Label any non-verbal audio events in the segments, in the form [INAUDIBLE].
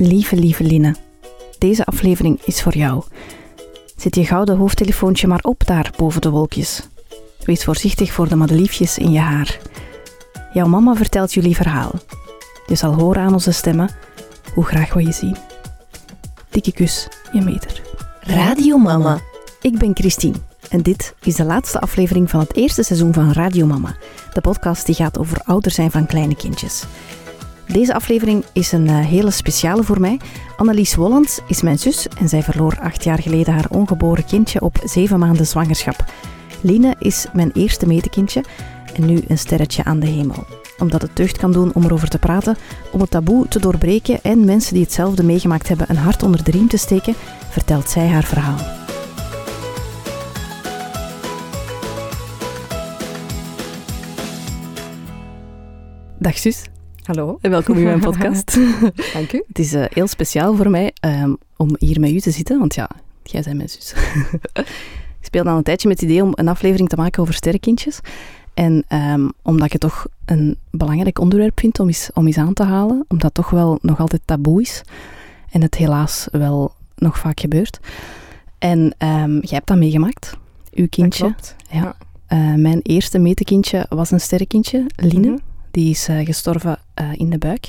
Lieve, lieve Line, deze aflevering is voor jou. Zet je gouden hoofdtelefoontje maar op daar boven de wolkjes. Wees voorzichtig voor de madeliefjes in je haar. Jouw mama vertelt jullie verhaal. Je zal horen aan onze stemmen hoe graag we je zien. Dikke kus, je meter. Radio Mama. Ik ben Christine en dit is de laatste aflevering van het eerste seizoen van Radio Mama, de podcast die gaat over ouder zijn van kleine kindjes. Deze aflevering is een eh, hele speciale voor mij. Annelies Wollands is mijn zus en zij verloor acht jaar geleden haar ongeboren kindje op zeven maanden zwangerschap. Line is mijn eerste medekindje en nu een sterretje aan de hemel. Omdat het deugd kan doen om erover te praten, om het taboe te doorbreken en mensen die hetzelfde meegemaakt hebben een hart onder de riem te steken, vertelt zij haar verhaal. Dag zus. Hallo. En welkom in mijn [LAUGHS] podcast. Dank u. Het is uh, heel speciaal voor mij um, om hier met u te zitten, want ja, jij bent mijn zus. [LAUGHS] ik speelde al een tijdje met het idee om een aflevering te maken over sterrenkindjes. En um, omdat ik het toch een belangrijk onderwerp vind om eens, om eens aan te halen, omdat het toch wel nog altijd taboe is en het helaas wel nog vaak gebeurt. En um, jij hebt dat meegemaakt, uw kindje. Dat klopt. Ja. Uh, mijn eerste metekindje was een sterrenkindje, Line. Mm -hmm. Die is uh, gestorven uh, in de buik.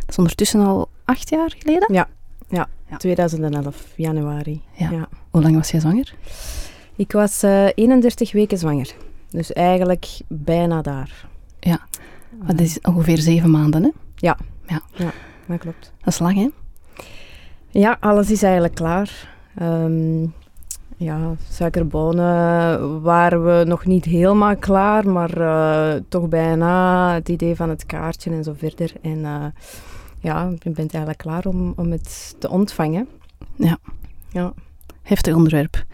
Dat is ondertussen al acht jaar geleden? Ja, ja. ja. 2011, januari. Ja. ja. Hoe lang was jij zwanger? Ik was uh, 31 weken zwanger. Dus eigenlijk bijna daar. Ja, dat is ongeveer zeven maanden, hè? Ja. Ja, ja dat klopt. Dat is lang, hè? Ja, alles is eigenlijk klaar. Um, ja, suikerbonen waren we nog niet helemaal klaar, maar uh, toch bijna het idee van het kaartje en zo verder. En uh, ja, je bent eigenlijk klaar om, om het te ontvangen. Ja. ja. Heftig onderwerp.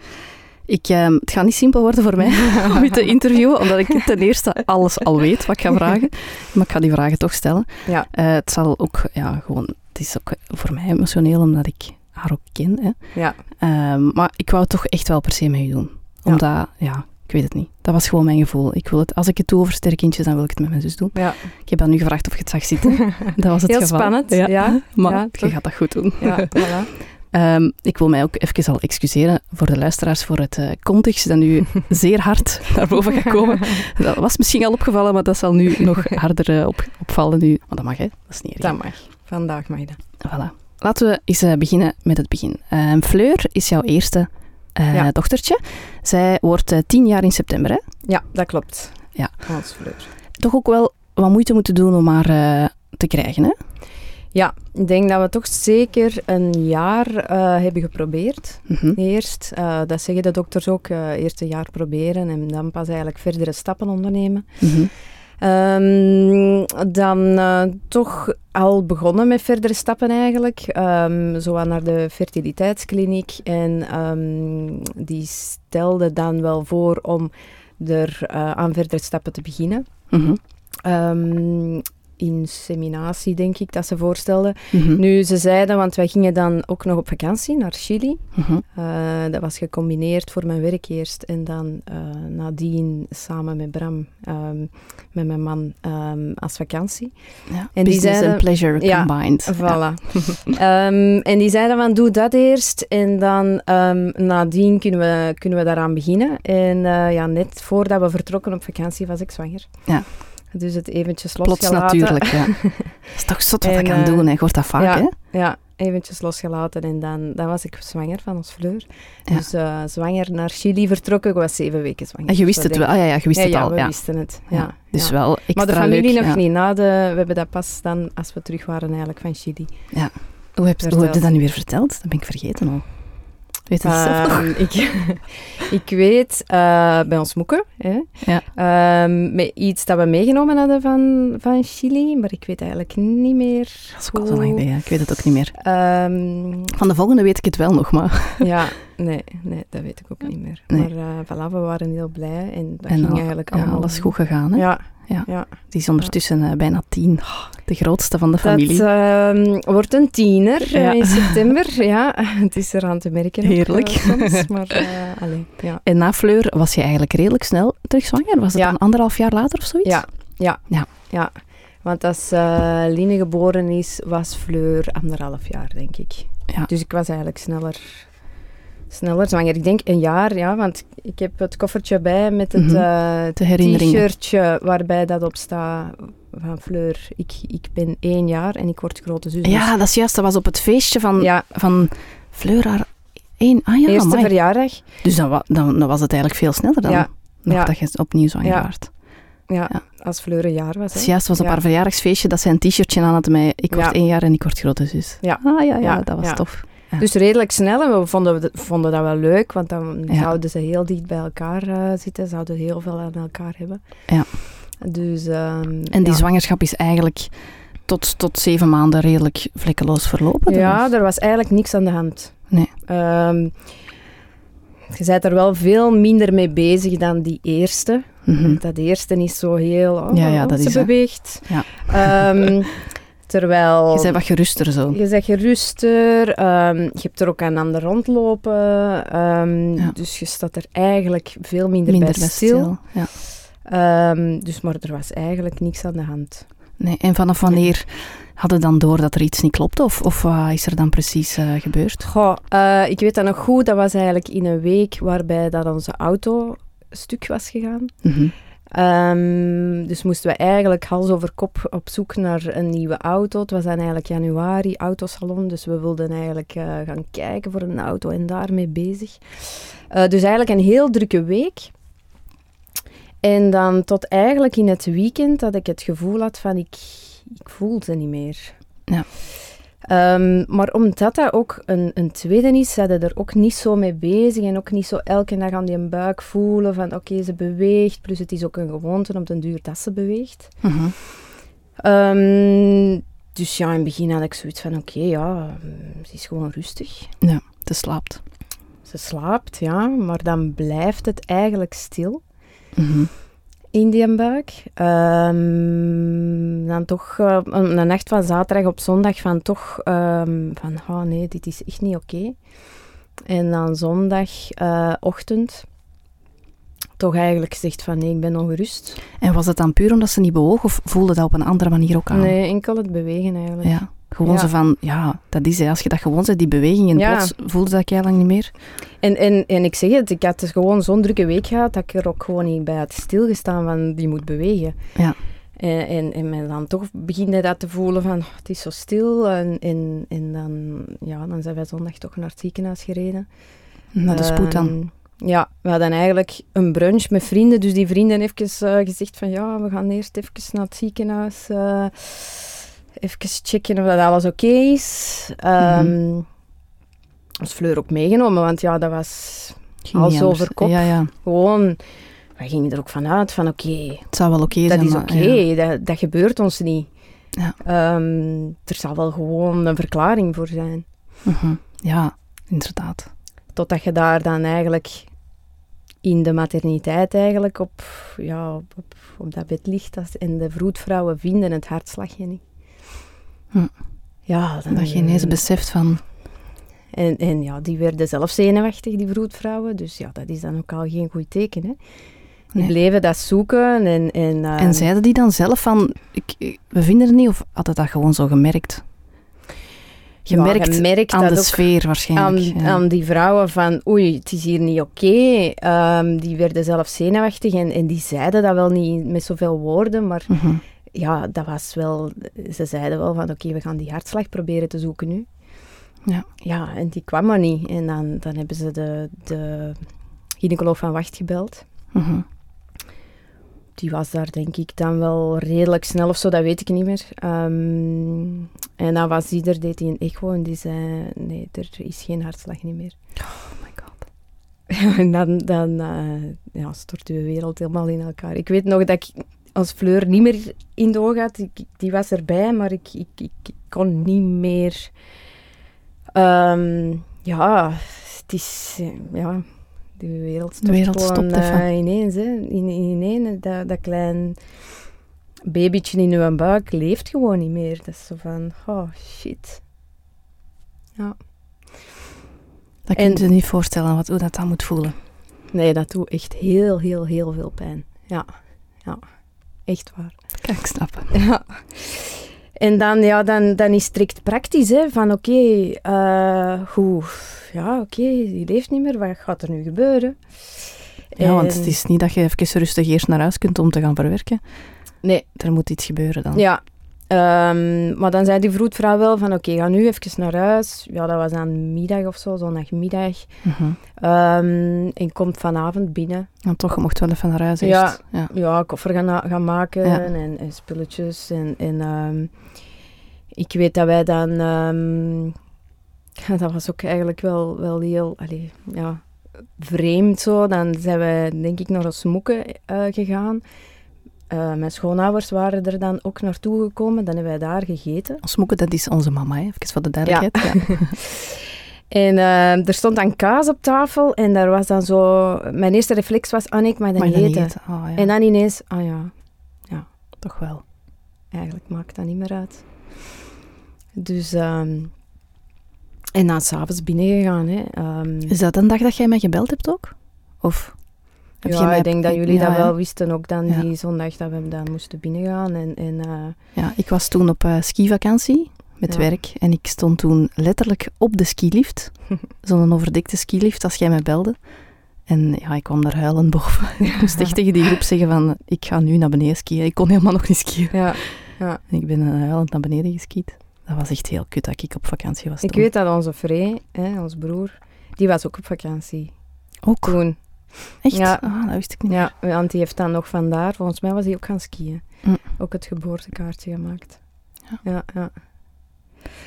Ik, uh, het gaat niet simpel worden voor mij [LAUGHS] [LAUGHS] om je te interviewen, omdat ik ten eerste alles al weet wat ik ga vragen. Maar ik ga die vragen toch stellen. Ja. het zal ook, ja, gewoon, het is ook voor mij emotioneel, omdat ik haar ook ken. Hè. Ja. Um, maar ik wou het toch echt wel per se met u doen. Omdat, ja. ja, ik weet het niet. Dat was gewoon mijn gevoel. Ik wil het, als ik het doe over sterkindjes, dan wil ik het met mijn zus doen. Ja. Ik heb dan nu gevraagd of je het zag zitten. [LAUGHS] Dat was het Heel geval. spannend, ja. ja. [LAUGHS] Maar je gaat dat goed doen. Ja, [LAUGHS] voilà. um, ik wil mij ook even al excuseren voor de luisteraars voor het uh, context dat nu zeer hard naar boven gaat komen. Dat was misschien al opgevallen, maar dat zal nu nog harder uh, op, opvallen nu. Maar dat mag, hè? Dat is niet erg. Dat mag. Vandaag mag dat. Voilà. Laten we eens uh, beginnen met het begin. Uh, Fleur is jouw eerste uh, ja. dochtertje. Zij wordt tien jaar in september, hè? Ja, dat klopt. Ja. Als Fleur. Toch ook wel wat moeite moeten doen om haar te krijgen, hè? Ja, ik denk dat we toch zeker een jaar hebben geprobeerd. Mhm. Mm -hmm. Eerst, dat zeggen de dokters ook, eerst een jaar proberen en dan pas eigenlijk verdere stappen ondernemen. Mm -hmm. Um, dan uh, toch al begonnen met verdere stappen eigenlijk. Um, zo naar de fertiliteitskliniek. En um, die stelde dan wel voor om er uh, aan verdere stappen te beginnen. Mm -hmm. Inseminatie, denk ik, dat ze voorstelden. Mm -hmm. Nu, ze zeiden, want wij gingen dan ook nog op vakantie naar Chili. Mm -hmm. uh, dat was gecombineerd voor mijn werk eerst. En dan uh, nadien samen met Bram, um, met mijn man, um, als vakantie. Ja, en die zeiden, and pleasure combined. Voilà. Ja. um, [LAUGHS] en die zeiden van, doe dat eerst. En dan nadien kunnen we, kunnen we daaraan beginnen. En uh, ja, net voordat we vertrokken op vakantie was ik zwanger. Ja. Dus het eventjes Plots losgelaten. natuurlijk, ja. [LAUGHS] Dat is toch zot wat en, ik kan doen, hè. Je hoort dat vaak, ja, hè? Ja, eventjes losgelaten en dan, dan was ik zwanger van ons Fleur. Ja. Dus uh, zwanger naar Chili vertrokken, ik was zeven weken zwanger. En je wist het wel? Ah, ja, ja, je wist ja, het ja, al. we ja, wisten het. Ja. Dus wel extra Maar de familie leuk, nog niet. Na de, we hebben dat pas dan, als we terug waren eigenlijk van Chili. Ja. Hoe heb, hoe heb je dat nu weer verteld? Dat ben ik vergeten al. Weet het zelf nog? Um, ik, [LAUGHS] ik weet, uh, bij ons moeken, hè, ja. um, met iets dat we meegenomen hadden van, van Chili, maar ik weet eigenlijk niet meer. Dat is ook al zo lang geleden, ik weet het ook niet meer. Um, van de volgende weet ik het wel nog, maar... ja, [LAUGHS] nee, nee, dat weet ik ook niet meer. Nee. Maar uh, voilà, we waren heel blij en dat en ging al, eigenlijk ja, allemaal... alles goed gegaan, hè? Ja, ja. ja. Die is ondertussen uh, bijna tien. Oh, de grootste van de familie. Dat uh, wordt een tiener ja. in september. Ja, [LAUGHS] het is eraan te merken. Heerlijk. Ook, soms, maar, allee, ja. En na Fleur was je eigenlijk redelijk snel terug zwanger? Was het dan anderhalf jaar later of zoiets? Ja, ja. ja. ja. Want als uh, Line geboren is, was Fleur anderhalf jaar, denk ik. Ja. Dus ik was eigenlijk sneller, sneller zwanger. Ik denk een jaar, ja, want ik heb het koffertje bij met het Mhm. eh, t-shirtje waarbij dat op staat van Fleur. Ik, ik ben één jaar en ik word grote zus. Ja, dat is juist. Dat was op het feestje van, Dus- ja van Fleur haar één... Ah ja, eerste amai. verjaardag. Dus dan, wa- dan, dan was het eigenlijk veel sneller dan Ja. nog Ja. dat je opnieuw zwanger Ja. werd. Ja, Ja. als Fleur een jaar was. Dus juist was op haar verjaardagsfeestje dat zij een t-shirtje aan had met ik word één jaar en ik word grote zus. Ja. Ah ja, ja, dat was tof. Ja. Dus redelijk snel en we vonden, we- vonden dat wel leuk, want dan Ja. zouden ze heel dicht bij elkaar eh, zitten, zouden heel veel aan elkaar hebben. Ja. Dus, ehm, En die zwangerschap is eigenlijk tot, tot zeven maanden redelijk vlekkeloos verlopen. Ja, er was eigenlijk niks aan de hand. Nee. Ehm, je bent er wel veel minder mee bezig dan die eerste. Mhm. Dat eerste is zo heel... Oh, Ja, ja, dat ze is, beweegt. Ja. Ehm, [LAUGHS] terwijl... Je bent wat geruster zo. Je zegt geruster, ehm, je hebt er ook aan aan de rond lopen, ehm, Ja. dus je staat er eigenlijk veel minder, Minder bij stil. Ja. Ehm, dus, maar er was eigenlijk niks aan de hand. Nee, en vanaf wanneer hadden dan door dat er iets niet klopte? Of, of wat is er dan precies eh, gebeurd? Goh, eh, ik weet dat nog goed, dat was eigenlijk in een week waarbij dat onze auto stuk was gegaan. Mhm. Ehm, dus moesten we eigenlijk hals over kop op zoek naar een nieuwe auto. Het was dan eigenlijk januari, autosalon. Dus we wilden eigenlijk eh, gaan kijken voor een auto en daarmee bezig. Eh, dus eigenlijk een heel drukke week. En dan tot eigenlijk in het weekend dat ik het gevoel had van ik, ik voel ze niet meer. Ja. Ehm, maar omdat dat ook een, een tweede is, zijn ze er ook niet zo mee bezig en ook niet zo elke dag aan die buik voelen van oké, ze beweegt. Plus het is ook een gewoonte op den duur dat ze beweegt. Mhm. Ehm, dus ja, in het begin had ik zoiets van oké, ja, ze is gewoon rustig. Ze slaapt. Ze slaapt, ja, maar dan blijft het eigenlijk stil Mhm. Die buik. Ehm, dan toch eh, een een nacht van zaterdag op zondag van toch ehm, van, oh nee, dit is echt niet oké. En dan zondagochtend toch eigenlijk gezegd van nee, ik ben ongerust. En was het dan puur omdat ze niet bewoog of voelde dat op een andere manier ook aan? Nee, enkel het bewegen eigenlijk. Ja, gewoon Ja. zo van, ja, dat is hè, als je dat gewoon zet, die beweging Ja. plots voelde dat jij lang niet meer. En, en, en ik zeg het, ik had dus gewoon zo'n drukke week gehad dat ik er ook gewoon niet bij had stilgestaan van die moet bewegen. Ja. En, en, en men dan toch begint hij dat te voelen van oh, het is zo stil. En, en, en dan, ja, dan zijn wij zondag toch naar het ziekenhuis gereden. Naar de spoed dan. Ehm, ja, we hadden eigenlijk een brunch met vrienden. Dus die vrienden even eh, gezegd van ja, we gaan eerst even naar het ziekenhuis. eh even checken of dat alles oké is. Ehm Mhm. was Fleur ook meegenomen, want ja, dat was Ging anders. over kop. Ja, ja. gewoon... We gingen er ook vanuit van oké, Het zou wel oké dat zijn. is maar- oké, ja. dat, dat gebeurt ons niet. Ja. Ehm, er zal wel gewoon een verklaring voor zijn. Mhm. Ja, inderdaad. Totdat je daar dan eigenlijk in de materniteit eigenlijk op, ja, op, op, op dat bed ligt en de vroedvrouwen vinden het hartslagje niet. Hm. Ja, dan, Dat je ineens beseft van, en, en ja, die werden zelf zenuwachtig, die vroedvrouwen. Dus ja, dat is dan ook al geen goed teken. Hè? Die Nee. bleven dat zoeken en... En, En ehm, zeiden die dan zelf van, ik, ik- we vinden het niet, of hadden dat gewoon zo gemerkt? ja, Gemerkt aan dat de ook sfeer waarschijnlijk. aan, ja. aan die vrouwen van oei, het is hier niet oké. Ehm, die werden zelf zenuwachtig en, en die zeiden dat wel niet met zoveel woorden, maar Mhm. Ja, dat was wel... Ze zeiden wel van oké, we gaan die hartslag proberen te zoeken nu. Ja. Ja, en die kwam maar niet. En dan, dan hebben ze de, de gynaecoloog van Wacht gebeld. Mhm. Die was daar denk ik dan wel redelijk snel of zo, dat weet ik niet meer. Ehm, en dan was die er, deed hij een echo en die zei, nee, er is geen hartslag niet meer. Oh my god. [LAUGHS] en dan, dan eh, ja, stort uw wereld helemaal in elkaar. Ik weet nog dat ik als Fleur niet meer in de had. Ik, die was erbij, maar ik, ik, ik, kon niet meer... Ehm, ja, het is... eh, Ja, de wereld stopt even. eh, ineens. Hè. In, ineen, dat, dat klein babytje in uw buik leeft gewoon niet meer. Dat is zo van, oh shit. Ja. Dat En- kun je je niet voorstellen wat, hoe dat dan moet voelen. Nee, dat doet echt heel, heel, heel veel pijn. Ja, ja. Echt waar. Kan ik snappen. Ja. En dan, ja, dan, dan is het strikt praktisch, hè, van oké, eh, hoe, ja, oké, die leeft niet meer, wat gaat er nu gebeuren? Ja, want het is niet dat je even rustig eerst naar huis kunt om te gaan verwerken. Nee, Er moet iets gebeuren dan. ja. Ehm, maar dan zei die vroedvrouw wel van oké, ga nu even naar huis. Ja, dat was dan middag of zo, zondagmiddag. Mhm. Ehm, en komt vanavond binnen. En toch, je mocht wel even naar huis Ja. eerst. Ja. ja, koffer gaan, gaan maken Ja. en, en spulletjes. En, en ehm, ik weet dat wij dan... ehm, [LAUGHS] dat was ook eigenlijk wel, wel heel allee, ja, vreemd zo. Dan zijn wij denk ik naar Smoeken eh gegaan. Eh, mijn schoonouders waren er dan ook naartoe gekomen. Dan hebben wij daar gegeten. Ons moeke, dat is onze mama, hè. even voor de duidelijkheid. Ja. [LAUGHS] [LAUGHS] En eh, er stond dan kaas op tafel. En daar was dan zo... Mijn eerste reflex was, ah nee, ik mag dat niet eten. eten? Oh, ja. En dan ineens, ah ja, Toch wel. eigenlijk maakt dat niet meer uit. Dus, ehm, en dan s'avonds binnengegaan. Hè. Ehm, Is dat een dag dat jij mij gebeld hebt ook? Of heb ja, ik denk dat jullie Ja, dat wel wisten, ook dan Ja. die zondag dat we dan moesten binnengaan. En, en, eh, Ja, ik was toen op eh, skivakantie met Ja. werk en ik stond toen letterlijk op de skilift. [LAUGHS] Zo'n overdekte skilift als jij mij belde. En ja, ik kwam daar huilend boven. [LAUGHS] ik moest echt tegen die groep zeggen van, ik ga nu naar beneden skiën. Ik kon helemaal nog niet skiën. ja, En ik ben eh, huilend naar beneden geskiet. Dat was echt heel kut dat ik op vakantie was ik toen. weet dat onze Frey, hè, ons broer, die was ook op vakantie Ook? toen. Echt? Ja. Ah, dat wist ik niet. Ja, want die heeft dan nog vandaar, volgens mij was hij ook gaan skiën. Mm. Ook het geboortekaartje gemaakt. Ja. ja, ja.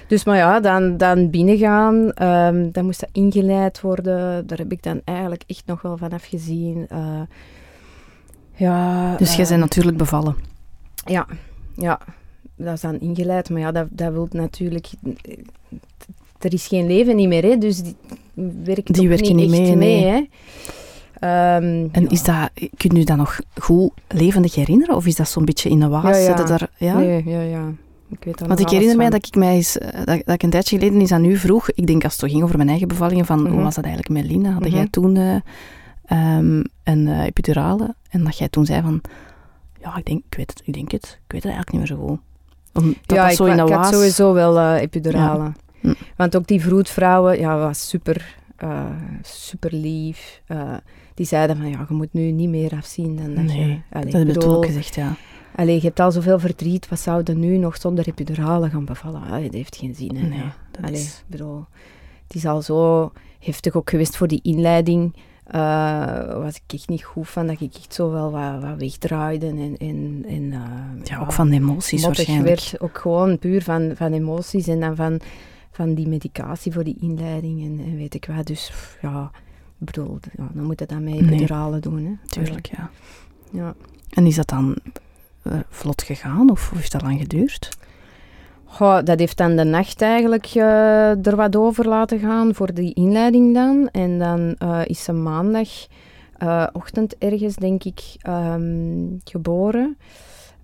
Dus maar ja, dan, dan binnengaan, ehm, dan moest dat ingeleid worden. Daar heb ik dan eigenlijk echt nog wel van afgezien. Eh, ja, Dus jij eh, bent natuurlijk bevallen. Ja, ja, dat is dan ingeleid. Maar ja, dat, dat wil natuurlijk... Er is geen leven niet meer, hè, dus die werkt Die werken niet echt mee, nee. hè. Ehm, En is dat, kun je dat nog goed levendig herinneren? Of is dat zo'n beetje in de waas? Ja, ja. Daar, ja? Nee, ja, ja. Ik weet Want ik herinner mij dat ik mij eens, eh, dat, dat ik een tijdje geleden eens aan u vroeg, ik denk als het zo ging over mijn eigen bevallingen, van hoe Mhm. was dat eigenlijk met Lina? Had Mhm. jij toen eh, ehm, een eh, epidurale? En dat jij toen zei van, ja, ik denk, ik weet het, ik denk het, ik weet het eigenlijk niet meer zo goed. Omdat ja, dat ik, zo in de ik had waas... sowieso wel eh epidurale. Hm. Want ook die vroedvrouwen, ja, was super, super lief. Die zeiden van, ja, je moet nu niet meer afzien dan dat Nee, je... Allee, dat ik heb je toen bedoel, ook gezegd, ja. allee, je hebt al zoveel verdriet, wat zouden nu nog zonder epidurale gaan bevallen? Allee, dat heeft geen zin, hè. Nee, dat Allee, is... ik bedoel, het is al zo heftig ook geweest voor die inleiding. eh, was ik echt niet goed van, dat ik echt zo wel wat, wat wegdraaide en... en, en eh, Ja, ook van emoties waarschijnlijk. werd. Ook gewoon puur van, van emoties en dan van, van die medicatie voor die inleiding en, en weet ik wat. Dus ja, ik bedoel, ja, dan moet je dat met Nee. epiduralen doen. Hè. Tuurlijk, ja. Ja. En is dat dan eh, vlot gegaan of heeft dat lang geduurd? Goh, dat heeft dan de nacht eigenlijk eh, er wat over laten gaan voor die inleiding dan. En dan eh, is ze maandag ochtend ergens, denk ik, ehm, geboren.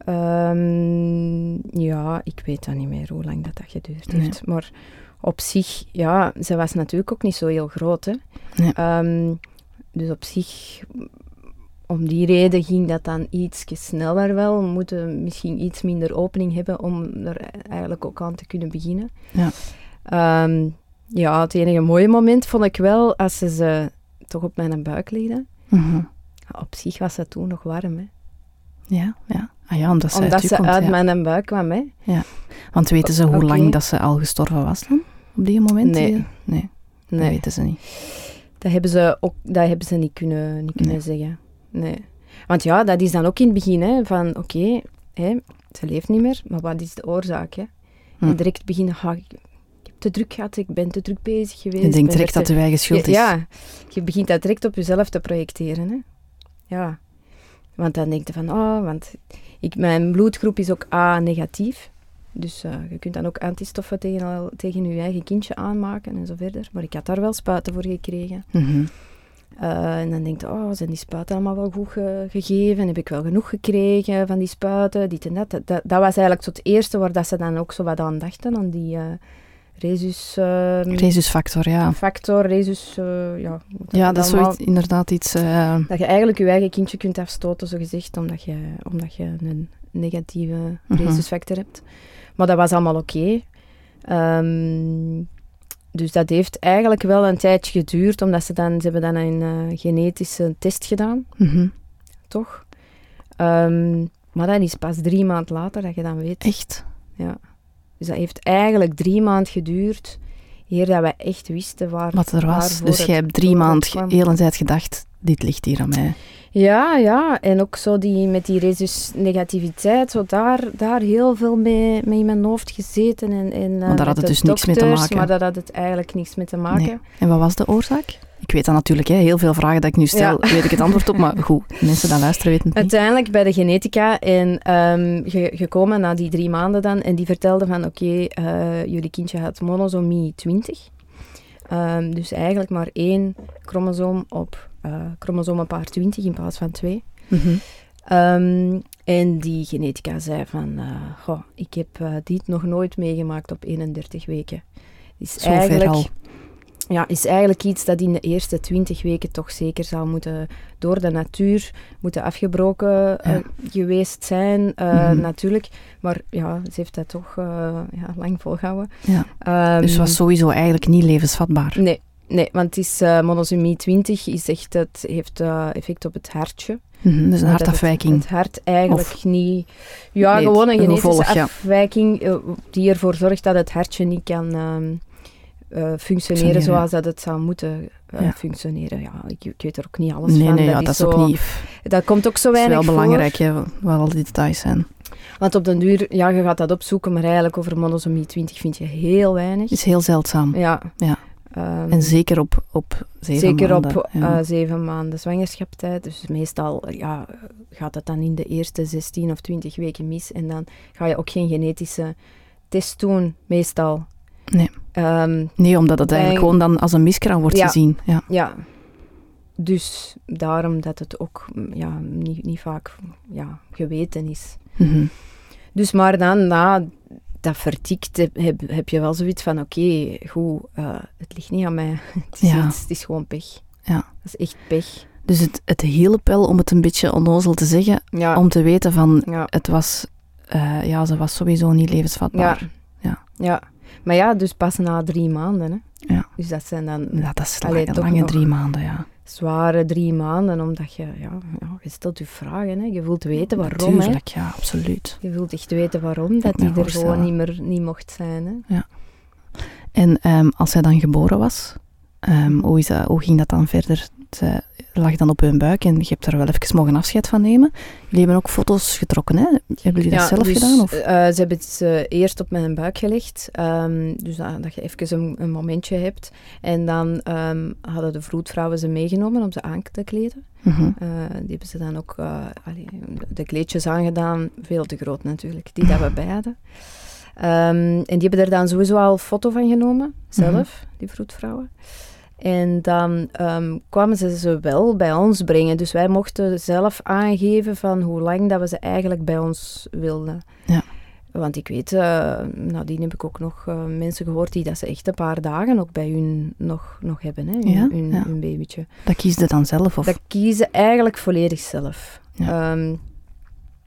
Ehm, ja, ik weet dan niet meer hoe lang dat, dat geduurd Nee. heeft. Maar op zich, ja, ze was natuurlijk ook niet zo heel groot. Hè. Nee. Ehm, dus op zich, om die reden ging dat dan iets sneller wel. We moeten misschien iets minder opening hebben om er eigenlijk ook aan te kunnen beginnen. Ja. Ehm, ja, het enige mooie moment vond ik wel als ze ze toch op mijn buik legden. Mhm. Ja, op zich was dat toen nog warm, hè. Ja, ja. Ah ja, omdat ze Omdat uit u ze komt, uit ja. mijn buik kwam, hè. Want weten ze hoe lang dat ze al gestorven was dan? Op die moment? Nee. Nee, nee dat weten ze niet. dat hebben ze, ook, dat hebben ze niet kunnen, niet kunnen Nee. zeggen. Nee. Want ja, dat is dan ook in het begin, hè, van oké, hè, ze leeft niet meer, maar wat is de oorzaak, hè? Hm. En direct beginnen, ah, ik, heb te druk gehad, ik ben te druk bezig geweest. Je denkt direct dat uw eigen schuld is. Ja, je begint dat direct op jezelf te projecteren, hè. Ja. Want dan denk je van, oh, want ik, mijn bloedgroep is ook A-negatief. Dus eh, je kunt dan ook antistoffen tegen, al- tegen je eigen kindje aanmaken en zo verder. Maar ik had daar wel spuiten voor gekregen. Mhm. Eh, en dan denk je, oh, zijn die spuiten allemaal wel goed ge- gegeven? Heb ik wel genoeg gekregen van die spuiten? Dit en dat. Dat, dat, dat was eigenlijk het eerste waar dat ze dan ook zo wat aan dachten, aan die, eh, resus... ehm, Rhesusfactor, ja. factor, resus... ja, dat Ja, dat is zoiets, inderdaad iets... Dat je eigenlijk je eigen kindje kunt afstoten, zo gezegd, omdat je, omdat je een negatieve Mhm. rhesusfactor hebt. Maar dat was allemaal oké. Ehm, dus dat heeft eigenlijk wel een tijdje geduurd, omdat ze dan, ze hebben dan een eh, genetische test gedaan, mhm. toch? Ehm, maar dat is pas drie maanden later dat je dan weet. Echt? Dus dat heeft eigenlijk drie maanden geduurd, eer dat wij echt wisten waar... Wat er was. Dus jij hebt drie maanden heel en tijd gedacht, dit ligt hier aan mij. Ja, ja. En ook zo die, met die resus-negativiteit, zo daar, daar heel veel mee, mee in mijn hoofd gezeten. En, en, eh, Maar daar had met het dus niks mee te dokters, maken. Maar daar had het eigenlijk niks mee te maken. Nee. En wat was de oorzaak? Ik weet dat natuurlijk, hè. heel veel vragen dat ik nu stel, Ja. weet ik het antwoord op. Maar goed, mensen die luisteren weten het niet. Uiteindelijk bij de genetica en ehm, ge- gekomen na die drie maanden dan. En die vertelde van, oké, eh, jullie kindje had monosomie 20. Ehm, dus eigenlijk maar één chromosoom op eh chromosomenpaar 20 in plaats van twee. Mhm. Ehm, en die genetica zei van, eh, goh, ik heb eh, dit nog nooit meegemaakt op 31 weken. Is eigenlijk, al. Ja, is eigenlijk iets dat in de eerste 20 weken toch zeker zou moeten door de natuur moeten afgebroken geweest zijn, Mhm. natuurlijk. Maar ja, ze heeft dat toch ja, lang volgehouden. Ja. Ehm, Dus was sowieso eigenlijk niet levensvatbaar. Nee, nee, want het is eh, monosomie 20 is echt, het heeft eh, effect op het hartje. Dus een Dat het- hartafwijking. Het, hart eigenlijk Of- niet... Ja, Nee, gewoon een genetische gevolg, afwijking eh, die ervoor zorgt dat het hartje niet kan ehm, eh, functioneren zoals dat het zou moeten Ja. functioneren. Ja, ik, ik weet er ook niet alles Nee, van. nee, ja, dat, dat is ook zo, niet... dat komt ook zo Het is weinig wel belangrijk, hè, wat al die details zijn. Want op den duur, ja, je gaat dat opzoeken, maar eigenlijk over monosomie 20 vind je heel weinig. Het is heel zeldzaam. Ja. Ja. Ehm, En zeker op, op zeven Zeker maanden. op ja. eh, zeven maanden zwangerschapstijd. Dus meestal ja, gaat het dan in de eerste 16 of 20 weken mis. En dan ga je ook geen genetische test doen, meestal. Nee. Ehm, nee, omdat het bij- eigenlijk gewoon dan als een miskraam wordt Ja. gezien. Ja. ja. Dus daarom dat het ook mm, ja, niet, niet vaak ja, geweten is. Mhm. Dus maar dan na dat vertikt heb, heb, je wel zoiets van oké, goed, eh, het ligt niet aan mij. [LAUGHS] Het is, Ja. iets- het is gewoon pech. Ja. Dat is echt pech. Dus het, het hielp wel, om het een beetje onnozel te zeggen, Ja. om te weten van, ja. het was, eh, ja, ze was sowieso niet levensvatbaar. Ja. Ja. Maar ja, dus pas na drie maanden. Hè. Ja. Dus dat zijn dan Ja, dat is lange, lange drie maanden, ja. Zware drie maanden, omdat je, ja, ja, je stelt je vragen. Hè. Je wilt weten waarom. Hè. Natuurlijk, ja, absoluut. Je wilt echt weten waarom dat die er gewoon niet meer niet mocht zijn. Hè. En ehm, als zij dan geboren was, ehm, hoe, is dat, hoe ging dat dan verder? Zij lag dan op hun buik en je hebt er wel even mogen afscheid van nemen. Jullie hebben ook foto's getrokken, hè? Hebben jullie dat zelf dus, gedaan? Of? eh, ze hebben het eh, eerst op mijn buik gelegd, ehm, dus dat, dat je even een, een momentje hebt. En dan ehm, hadden de vroedvrouwen ze meegenomen om ze aan te kleden. Mhm. Die hebben ze dan ook allee, de kleedjes aangedaan, veel te groot natuurlijk, die dat we bij hadden. Ehm, en die hebben er dan sowieso al foto van genomen, zelf, die vroedvrouwen. En dan ehm, kwamen ze ze wel bij ons brengen. Dus wij mochten zelf aangeven van hoe lang dat we ze eigenlijk bij ons wilden. Ja. Want ik weet, eh nadien heb ik ook nog eh, mensen gehoord die dat ze echt een paar dagen ook bij hun nog, nog hebben, hè, hun, Ja, hun, ja. hun babytje. Dat kiesde dan zelf? Of Dat kiezen eigenlijk volledig zelf. Ja. Ehm,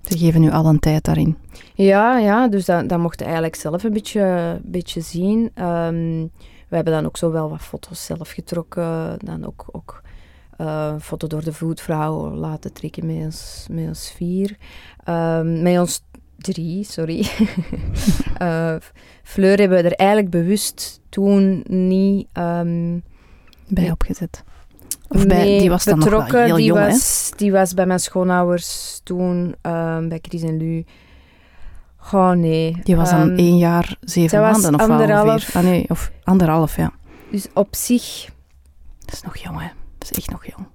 ze geven nu al een tijd daarin? ja, ja, dus dat, dat mocht je eigenlijk zelf een beetje, beetje zien. Ehm, we hebben dan ook zo wel wat foto's zelf getrokken. Dan ook, ook eh, een foto door de voetvrouw laten trekken met ons, met ons vier. Ehm, met ons drie, sorry. [LAUGHS] Eh, Fleur hebben we er eigenlijk bewust toen niet... ehm, Bij Nee. opgezet? Of bij, mee die was dan nog wel heel die jong, hè? was, Die was bij mijn schoonouders toen, ehm, bij Chris en Lu. Oh nee. Die was dan Ehm, één jaar, zeven maanden of anderhalf. ongeveer? Ah, nee, of anderhalf, ja. Dus op zich, Dat is nog jong, hè. Dat is echt nog jong.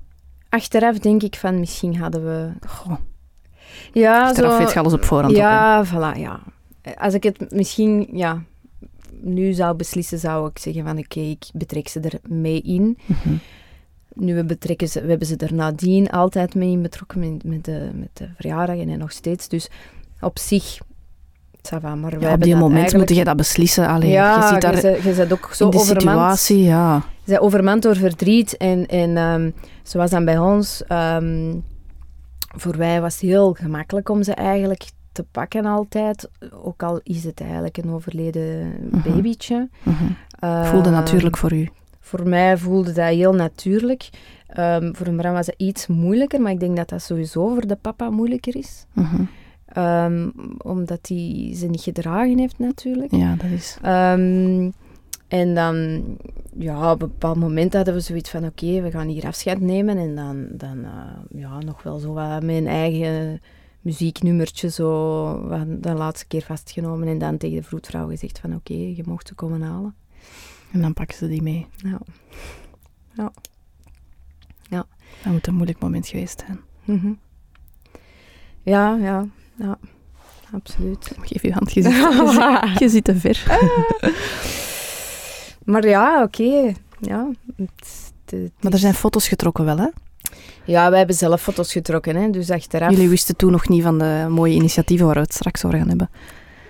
achteraf denk ik van misschien hadden we... Goh, Ja, achteraf zo, weet je alles op voorhand op. Ja, voilà, ja. Als ik het misschien, ja, nu zou beslissen, zou ik zeggen van oké, ik betrek ze er mee in. Mhm. Nu, we, betrekken ze, we hebben ze er nadien altijd mee in betrokken met, met, de, met de verjaardagen en nog steeds. Dus op zich va, maar Ja, op die moment eigenlijk... moet je dat beslissen. Allee, ja, je zit daar je, bent- je bent ook zo in overmand. situatie, ja. Je bent overmand door verdriet. En, en ehm, zoals dan bij ons, ehm, voor wij was het heel gemakkelijk om ze eigenlijk te pakken altijd. Ook al is het eigenlijk een overleden Mhm. babytje. Mhm. Voelde natuurlijk voor u. Voor mij voelde dat heel natuurlijk. Voor Bram was het iets moeilijker, maar ik denk dat dat sowieso voor de papa moeilijker is. Mhm. Ehm, omdat hij ze niet gedragen heeft natuurlijk. Ja, dat is... Ehm, en dan, ja, op een bepaald moment hadden we zoiets van, oké, we gaan hier afscheid nemen. En dan, dan eh, ja, nog wel zo wat mijn eigen muzieknummertje zo de laatste keer vastgenomen. En dan tegen de vroedvrouw gezegd van, oké, je mocht ze komen halen. En dan pakken ze die mee. Ja. Dat moet een moeilijk moment geweest zijn. Mhm. Ja, ja, ja, absoluut. Geef je hand, je zit, je [LAUGHS] te ver. maar ja, oké. Ja, het- het Maar er zijn foto's getrokken wel, hè? ja, wij hebben zelf foto's getrokken, hè, dus achteraf... Jullie wisten toen nog niet van de mooie initiatieven waar we het straks over gaan hebben.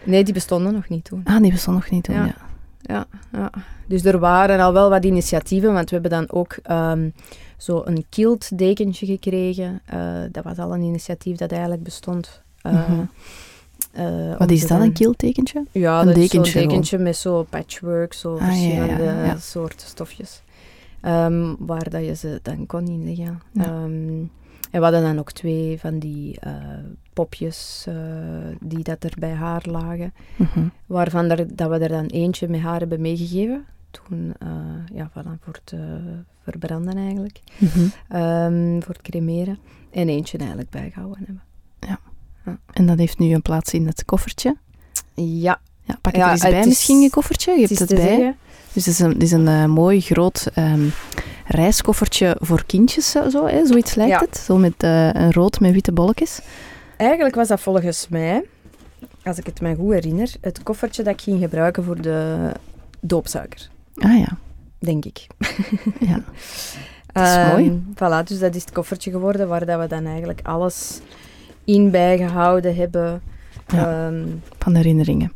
Nee, die bestonden nog niet toen. Ah, die bestonden nog niet toen, Ja. ja. Ja, ja. Dus er waren al wel wat initiatieven, want we hebben dan ook ehm, zo een kilt dekentje gekregen. Eh, dat was al een initiatief dat eigenlijk bestond. Eh, Mhm. eh, Wat is dat, een keeltekentje? Ja, Een dat is dekentje zo'n dekentje met zo patchwork, zo Ah, ja, verschillende ja, ja. soorten stofjes. Ehm, waar dat je ze dan kon inleggen. Ehm, en we hadden dan ook twee van die eh, popjes die dat er bij haar lagen. Mhm. Waarvan er, dat we er dan eentje met haar hebben meegegeven. Toen, ja, voilà, voor het verbranden eigenlijk. Mhm. Ehm, voor het cremeren. En eentje eigenlijk bijgehouden hebben. En dat heeft nu een plaats in het koffertje. Ja, Ja, pak het Ja, er eens het bij is- misschien, je koffertje. Je het hebt het bij. zeggen. Dus het is een, het is een eh, mooi groot ehm, reiskoffertje voor kindjes, zo, hè? zoiets lijkt Ja. het. Zo met eh, een rood met witte bolletjes. Eigenlijk was dat volgens mij, als ik het me goed herinner, het koffertje dat ik ging gebruiken voor de doopsuiker. Ah ja, Denk ik. [LAUGHS] ja. [LAUGHS] Dat is mooi. Ehm, Voilà, dus dat is het koffertje geworden waar dat we dan eigenlijk alles in bijgehouden hebben. Ja. Ehm, van herinneringen.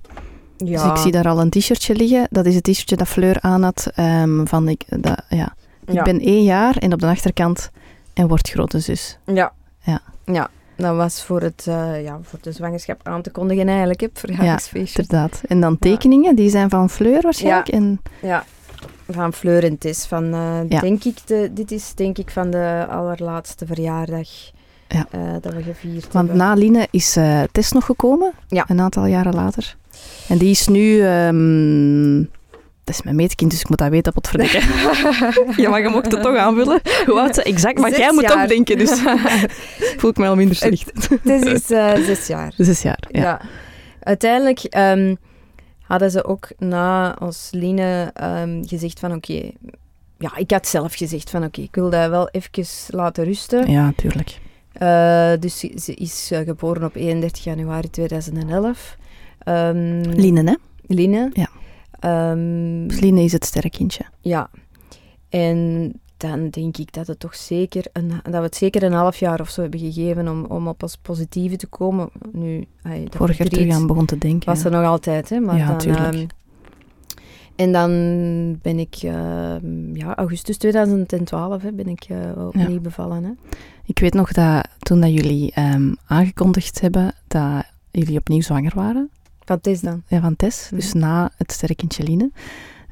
ja. Dus ik zie daar al een t-shirtje liggen. Dat is het t-shirtje dat Fleur aan had. ehm, van ik, dat, ja. ik ja. ben één jaar en op de achterkant en wordt grote zus. Ja. Ja. Ja, dat was voor, het, eh, ja, voor de zwangerschap aan te kondigen eigenlijk, het verjaardagsfeestje. Inderdaad. En dan tekeningen, die zijn van Fleur waarschijnlijk. En, Ja, van Fleur en Tess. Van, Ja. denk ik de, dit is denk ik van de allerlaatste verjaardag Ja. eh, dat we gevierd want hebben. na Line is eh Tess nog gekomen, Ja. een aantal jaren later. En die is nu... ehm, dat is mijn meetkind, dus ik moet dat weten, potverdikken. [LAUGHS] ja, maar je mocht het toch aanvullen. Hoe oud ze exact? Maar Zes jij moet jaar. ook denken, dus [LAUGHS] voel ik me al minder slecht. Tess is eh, zes jaar. Zes jaar, ja. Ja. Uiteindelijk ehm, hadden ze ook na ons Line ehm, gezegd van oké... ja, ik had zelf gezegd van oké, ik wil dat wel even laten rusten. Ja, tuurlijk. Eh, dus ze, is eh, geboren op 31 januari 2011. Ehm Line, hè? Line. Ja. Ehm, Dus Line is het sterrenkindje. ja. En dan denk ik dat, het toch zeker een, dat we het zeker een half jaar of zo hebben gegeven om, om op ons positieve te komen. Nu, ay, dat Vorig jaar terug aan begon te denken. was ja. er nog altijd, hè. Maar Ja, dan. En dan ben ik, ehm, ja, augustus 2012 hè, ben ik eh, opnieuw bevallen. Hè. Ik weet nog dat toen dat jullie ehm, aangekondigd hebben dat jullie opnieuw zwanger waren, Wat is dan? ja, van Tess, Mhm. dus na het sterrenkindje Line,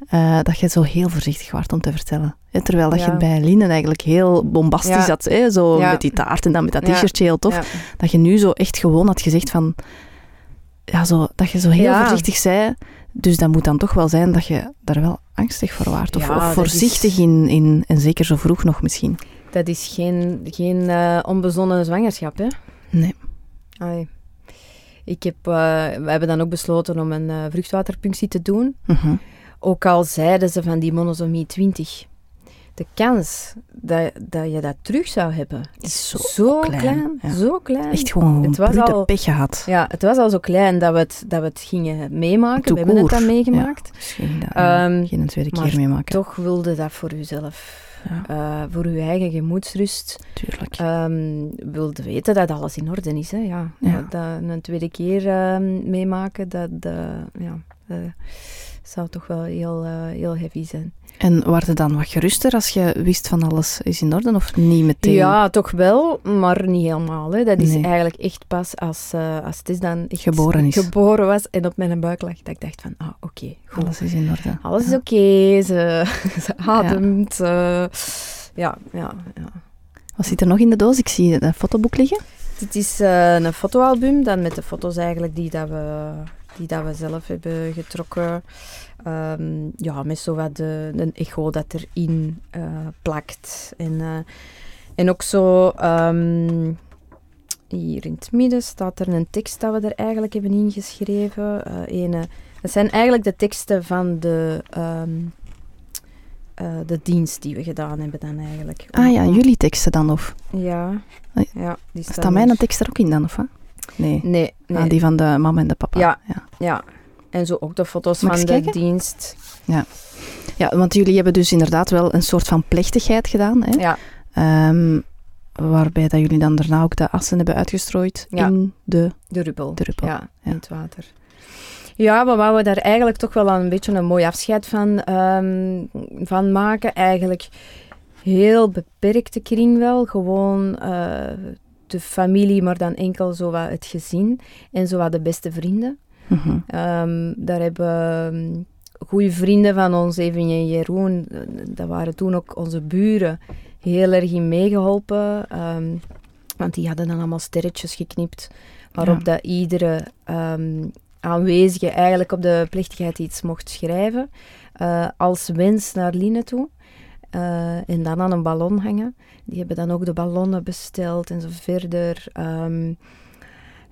eh, dat je zo heel voorzichtig was om te vertellen. Hè, terwijl dat Ja. je bij Line eigenlijk heel bombastisch Ja. had, hè, zo met die taart en dan met dat t-shirtje, heel tof. Dat je nu zo echt gewoon had gezegd van, ja, zo, dat je zo heel voorzichtig zei, dus dat moet dan toch wel zijn dat je daar wel angstig voor waart. Of, Ja, of dat voorzichtig is- in, in, en zeker zo vroeg nog misschien. Dat is geen, geen eh, onbezonnen zwangerschap, hè? Nee. Allee. Ik heb, eh, we hebben dan ook besloten om een eh, vruchtwaterpunctie te doen. Mhm. Ook al zeiden ze van die monosomie 20. De kans dat, dat je dat terug zou hebben, Is zo zo klein, klein. ja. Zo klein. Echt gewoon Het was al- pech gehad. Ja, het was al zo klein dat we het, dat we het gingen meemaken. We hebben het dan meegemaakt. Misschien dat, Ehm, geen tweede maar keer meemaken. Toch wilde dat voor uzelf Ja. eh, voor je eigen gemoedsrust. Tuurlijk. Ehm wilde weten dat alles in orde is. Hè? Ja. Dat een tweede keer ehm, meemaken, dat eh, ja, eh, zou toch wel heel, eh, heel heavy zijn. En werd je dan wat geruster als je wist van alles is in orde of niet meteen? Ja, toch wel, maar niet helemaal. Hè. Dat is Nee. eigenlijk echt pas als, eh, als het is dan Geboren is. geboren was en op mijn buik lag, dat ik dacht van, ah, oké, goed. Alles is in orde. Alles is oké, ze, [LAUGHS] ze ademt. eh, ja, ja, ja. Wat zit er nog in de doos? Ik zie een fotoboek liggen. Dit is een fotoalbum, dan met de foto's eigenlijk die, dat we, die dat we zelf hebben getrokken. Ehm, ja, met zo wat de, een echo dat erin eh, plakt. En, eh, en ook zo, ehm, hier in het midden staat er een tekst dat we er eigenlijk hebben ingeschreven. Eh ene, dat zijn eigenlijk de teksten van de, ehm, eh, de dienst die we gedaan hebben dan eigenlijk. Ah ja, jullie teksten dan of? Ja, Oei. ja die staan Staat mijn tekst er ook in dan of wat? Nee. Nee, nee. Ah, die van de mama en de papa. Ja. ja. Ja. En zo ook de foto's Mag van de kijken? dienst. Ja, want jullie hebben dus inderdaad wel een soort van plechtigheid gedaan. Hè? Ja. Ehm, waarbij dat jullie dan daarna ook de assen hebben uitgestrooid Ja. in de De ruppel. druppel. Ja, Ja. in het water. Ja, we wouden daar eigenlijk toch wel een beetje een mooi afscheid van, ehm, van maken. Eigenlijk heel beperkte kring wel. Gewoon eh, de familie, maar dan enkel zo wat het gezin. En zo wat de beste vrienden. Ehm, daar hebben goede vrienden van ons, Even en Jeroen, eh, dat waren toen ook onze buren, heel erg in meegeholpen. ehm, want die hadden dan allemaal sterretjes geknipt, waarop Ja. dat iedere ehm, aanwezige eigenlijk op de plechtigheid iets mocht schrijven, eh, als wens naar Line toe. Eh, en dan aan een ballon hangen. Die hebben dan ook de ballonnen besteld en zo verder. Ehm,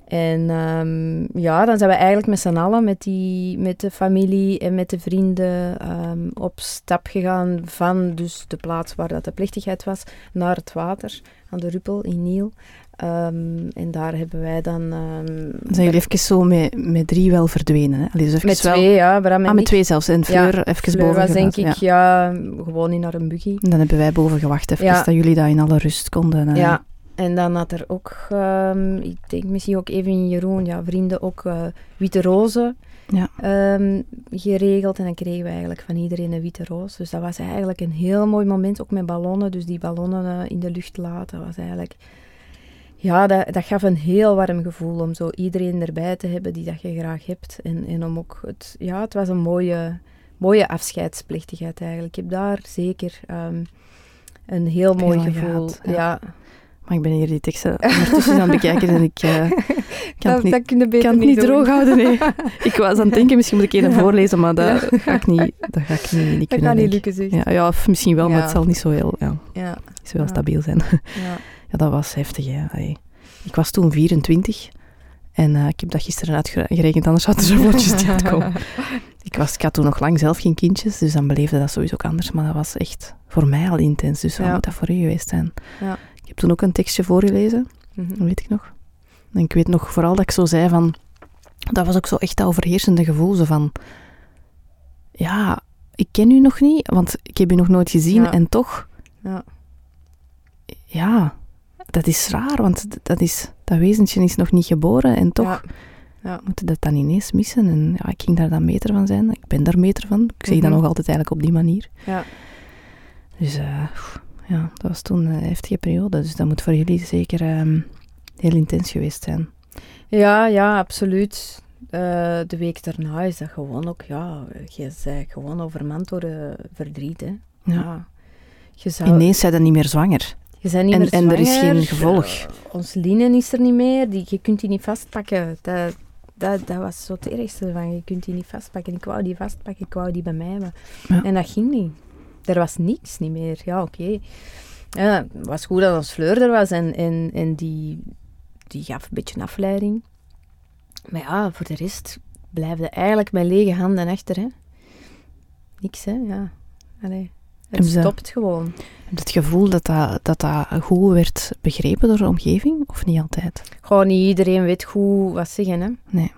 en ehm, ja, dan zijn we eigenlijk met z'n allen, met, die, met de familie en met de vrienden, ehm, op stap gegaan van dus de plaats waar dat de plechtigheid was, naar het water, aan de Ruppel in Niel. Ehm, en daar hebben wij dan... Dan zijn jullie even zo met, met drie wel verdwenen. Hè? Allee, dus met wel, twee, ja. Bram en Ah, met ik. twee zelfs. En Fleur even Fleur boven was denk ik, ja. gewoon in naar een buggy. En dan hebben wij boven gewacht even, Ja. dat jullie dat in alle rust konden. eh. Ja, en dan had er ook, ehm, ik denk misschien ook even Jeroen, ja, vrienden ook eh, witte rozen Ja. geregeld. En dan kregen we eigenlijk van iedereen een witte roos. Dus dat was eigenlijk een heel mooi moment, ook met ballonnen. Dus die ballonnen eh, in de lucht laten, was eigenlijk... Ja, dat, dat gaf een heel warm gevoel om zo iedereen erbij te hebben die dat je graag hebt. En, en om ook het... Ja, het was een mooie, mooie afscheidsplechtigheid eigenlijk. Ik heb daar zeker ehm, een heel mooi gevoel. gehad, ja. ja. Maar ik ben hier die teksten ondertussen aan het bekijken en ik eh, [LAUGHS] kan het niet, dat je beter kan het niet droog houden. Nee. [LAUGHS] Ik was aan het denken, misschien moet ik een voorlezen, maar dat [LAUGHS] ga ik niet, dat ga ik niet, niet Dat kunnen. kan niet lukken, zeg. Ja, ja, of misschien wel, maar het zal niet zo heel, ja, niet heel Ja. stabiel zijn. ja. Ja, dat was heftig. Hè. Allee. Ik was toen 24 en eh, ik heb dat gisteren uitgerekend, anders had er zo vlotjes niet uitkomen. [LAUGHS] Ik, was, ik had toen nog lang zelf geen kindjes, dus dan beleefde dat sowieso ook anders. Maar dat was echt voor mij al intens. Dus wat Ja. moet dat voor u geweest zijn? Ja. Ik heb toen ook een tekstje voorgelezen, Mhm. dat weet ik nog. En ik weet nog vooral dat ik zo zei van... Dat was ook zo echt dat overheersende gevoel, zo van... Ja, ik ken u nog niet, want ik heb u nog nooit gezien. Ja. En toch... Ja. Ja, dat is raar, want dat, is, dat wezentje is nog niet geboren. En toch Ja. Moeten dat dan ineens missen. En ja, ik ging daar dan meter van zijn. Ik ben daar meter van. Ik zeg dat Mhm. nog altijd eigenlijk op die manier. Ja. Dus eh, ja, dat was toen een heftige periode. Dus dat moet voor jullie zeker ehm, heel intens geweest zijn. Ja, ja, absoluut. Eh, de week daarna is dat gewoon ook, ja, je bent gewoon overmand door eh, verdriet, hè. Ja. Zou, Ineens zijn ze niet meer zwanger. Je bent niet en- meer en er is geen gevolg. eh, ons linnen is er niet meer, die, je kunt die niet vastpakken. Dat, dat, dat was zo het ergste van, je kunt die niet vastpakken. Ik wou die vastpakken, ik wou die bij mij hebben. Ja. En dat ging niet. Er was niks niet meer. Ja, oké. Ja, het was goed dat ons Fleur er was en, en, en die, die gaf een beetje afleiding. Maar ja, voor de rest blijfde eigenlijk met lege handen achter. Hè. Niks, hè. Ja. Allee. Het ze- stopt gewoon. Heb je het gevoel dat dat, dat dat goed werd begrepen door de omgeving? Of niet altijd? Gewoon niet iedereen weet goed wat zeggen, hè. Nee.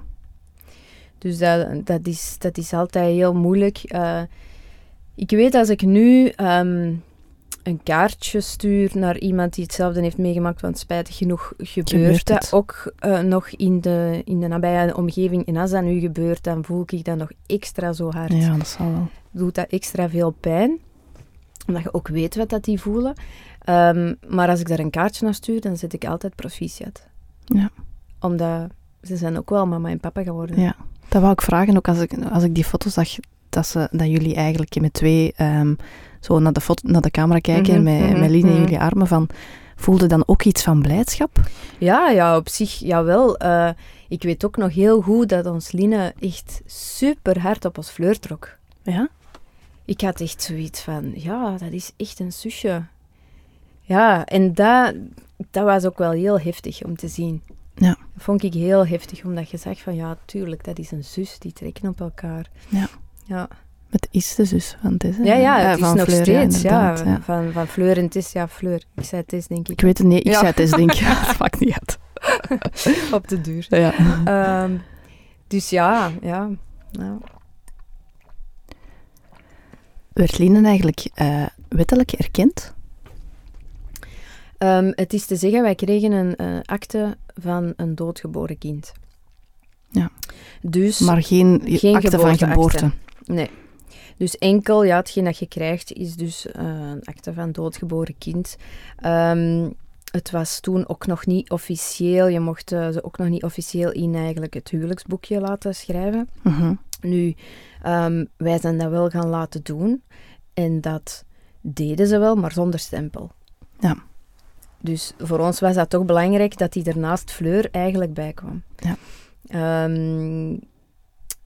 Dus dat, dat, is, dat is altijd heel moeilijk. Eh, ik weet als ik nu ehm, een kaartje stuur naar iemand die hetzelfde heeft meegemaakt, want spijtig genoeg gebeurt, Gebeurt dat ook eh, nog in de, in de nabije omgeving. En als dat nu gebeurt, dan voel ik dat nog extra zo hard. Ja, dat zal wel. Doet dat extra veel pijn, omdat je ook weet wat dat die voelen. Ehm, maar als ik daar een kaartje naar stuur, dan zet ik altijd proficiat. Ja. Omdat ze zijn ook wel mama en papa geworden. Ja, dat wou ik vragen, ook als ik, als ik die foto's zag, dat, ze, dat jullie eigenlijk met twee ehm, zo naar de, foto, naar de camera kijken, Mhm, met, mhm, met Lien in mhm. jullie armen, van, voelde dan ook iets van blijdschap? Ja, ja, op zich, jawel. Eh ik weet ook nog heel goed dat ons Line echt super hard op ons fleur trok. Ja? Ik had echt zoiets van, ja, dat is echt een zusje. Ja, en dat, dat was ook wel heel heftig om te zien. Ja. Dat vond ik heel heftig, omdat je zag van, ja, tuurlijk, dat is een zus, die trekken op elkaar. Ja. Ja, Het is de zus van Tess. ja, ja Eh, het is van nog Fleur, steeds, ja. Van, van Fleur en Tess, ja, Fleur. Ik zei Tess, denk ik, Ik weet het niet, ik Ja. zei het eens, denk ik. [LAUGHS] Dat maakt niet uit. op de duur. Ja. Ehm, dus ja, ja. ja. Werd Lien eigenlijk eh, wettelijk erkend? Ehm, het is te zeggen, wij kregen een eh, akte van een doodgeboren kind. Ja. Dus, Maar geen, Geen akte van geboorte. nee. Dus enkel, ja, hetgeen dat je krijgt, is dus eh, een akte van doodgeboren kind. Ehm, het was toen ook nog niet officieel, je mocht ze ook nog niet officieel in eigenlijk het huwelijksboekje laten schrijven. Mhm. Nu, ehm, wij zijn dat wel gaan laten doen. En dat deden ze wel, maar zonder stempel. Ja. Dus voor ons was dat toch belangrijk dat die er naast Fleur eigenlijk bij kwam. Ja. Ehm,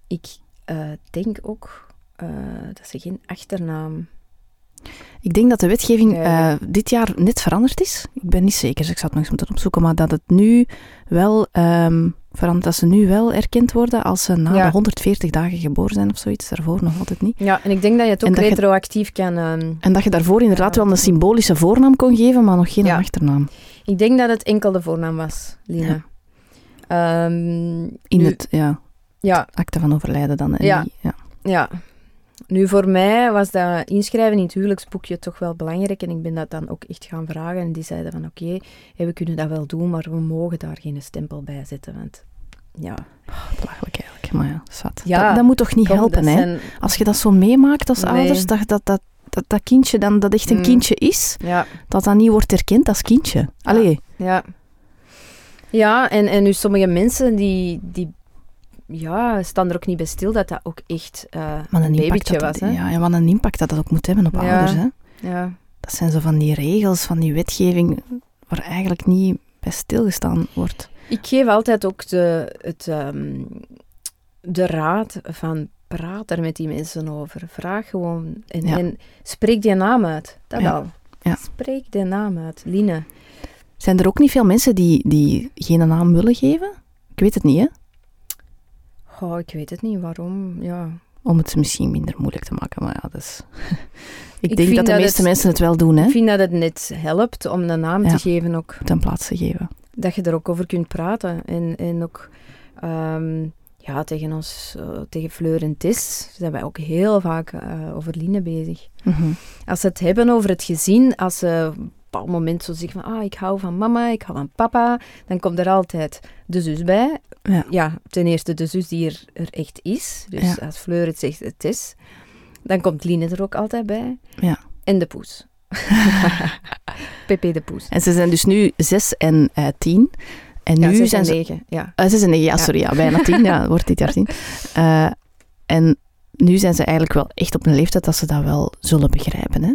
ik eh, denk ook eh, dat ze geen achternaam... Ik denk dat de wetgeving eh, dit jaar net veranderd is. Ik ben niet zeker, dus ik zal het nog eens moeten opzoeken. Maar dat het nu wel ehm, veranderd, dat ze nu wel erkend worden als ze na Ja. de 140 dagen geboren zijn of zoiets. Daarvoor nog altijd niet. Ja, en ik denk dat je het ook je- retroactief kan... ehm, En dat je daarvoor inderdaad Ja. wel een symbolische voornaam kon geven, maar nog geen Ja. achternaam. ik denk dat het enkel de voornaam was, Lina. Ehm, In nu- het ja, Ja, akte van overlijden dan. En Ja. die- ja. Ja. Nu, voor mij was dat inschrijven in het huwelijksboekje toch wel belangrijk. En ik ben dat dan ook echt gaan vragen. En die zeiden van, oké, we kunnen dat wel doen, maar we mogen daar geen stempel bij zetten. Want, ja, Belachelijk eigenlijk, maar ja. Ja, dat, dat moet toch niet kom, helpen, hè? zijn- Als je dat zo meemaakt als Nee. ouders, dat, dat, dat, dat dat kindje dan dat echt een Mm. kindje is, Ja, dat dat niet wordt erkend als kindje. Allee, ja. Ja, en, en nu sommige mensen die, die ja, staan er ook niet bij stil dat dat ook echt wat een babytje dat, was. Hè? ja, en wat een impact dat dat ook moet hebben op Ja. ouders. Hè? Ja. Dat zijn zo van die regels, van die wetgeving, waar eigenlijk niet bij stilgestaan wordt. Ik geef altijd ook de, het, ehm, de raad van praat er met die mensen over. Vraag gewoon en, Ja. en spreek die naam uit. Dat Ja. al. Ja. Spreek die naam uit. Line. Zijn er ook niet veel mensen die, die geen naam willen geven? Ik weet het niet, hè? Oh, ik weet het niet waarom. Ja. Om het misschien minder moeilijk te maken, maar ja, is... [LAUGHS] ik, Ik denk dat de dat meeste het- mensen het wel doen, hè? Ik vind dat het net helpt om de naam Ja. te geven ook. Ten plaatse geven. Dat je er ook over kunt praten. En, en ook ehm, ja, tegen ons, eh, tegen Fleur en Tis, zijn wij ook heel vaak eh, over Line bezig. Mhm. Als ze het hebben over het gezin, als ze een bepaald moment zo zeggen van ah, ik hou van mama, ik hou van papa, dan komt er altijd de zus bij. Ja. ten eerste de zus die er, er echt is. Dus Ja. als Fleur het zegt, het is. Dan komt Line er ook altijd bij. Ja. En de poes. [LAUGHS] Pepe de poes. En ze zijn dus nu zes en eh, tien. En Ja, nu zes zijn ze... negen. Ja. Eh, zes en negen, ja, Ja. sorry, ja, bijna tien. Ja, wordt dit jaar tien. [LAUGHS] Eh, en nu zijn ze eigenlijk wel echt op een leeftijd dat ze dat wel zullen begrijpen, hè?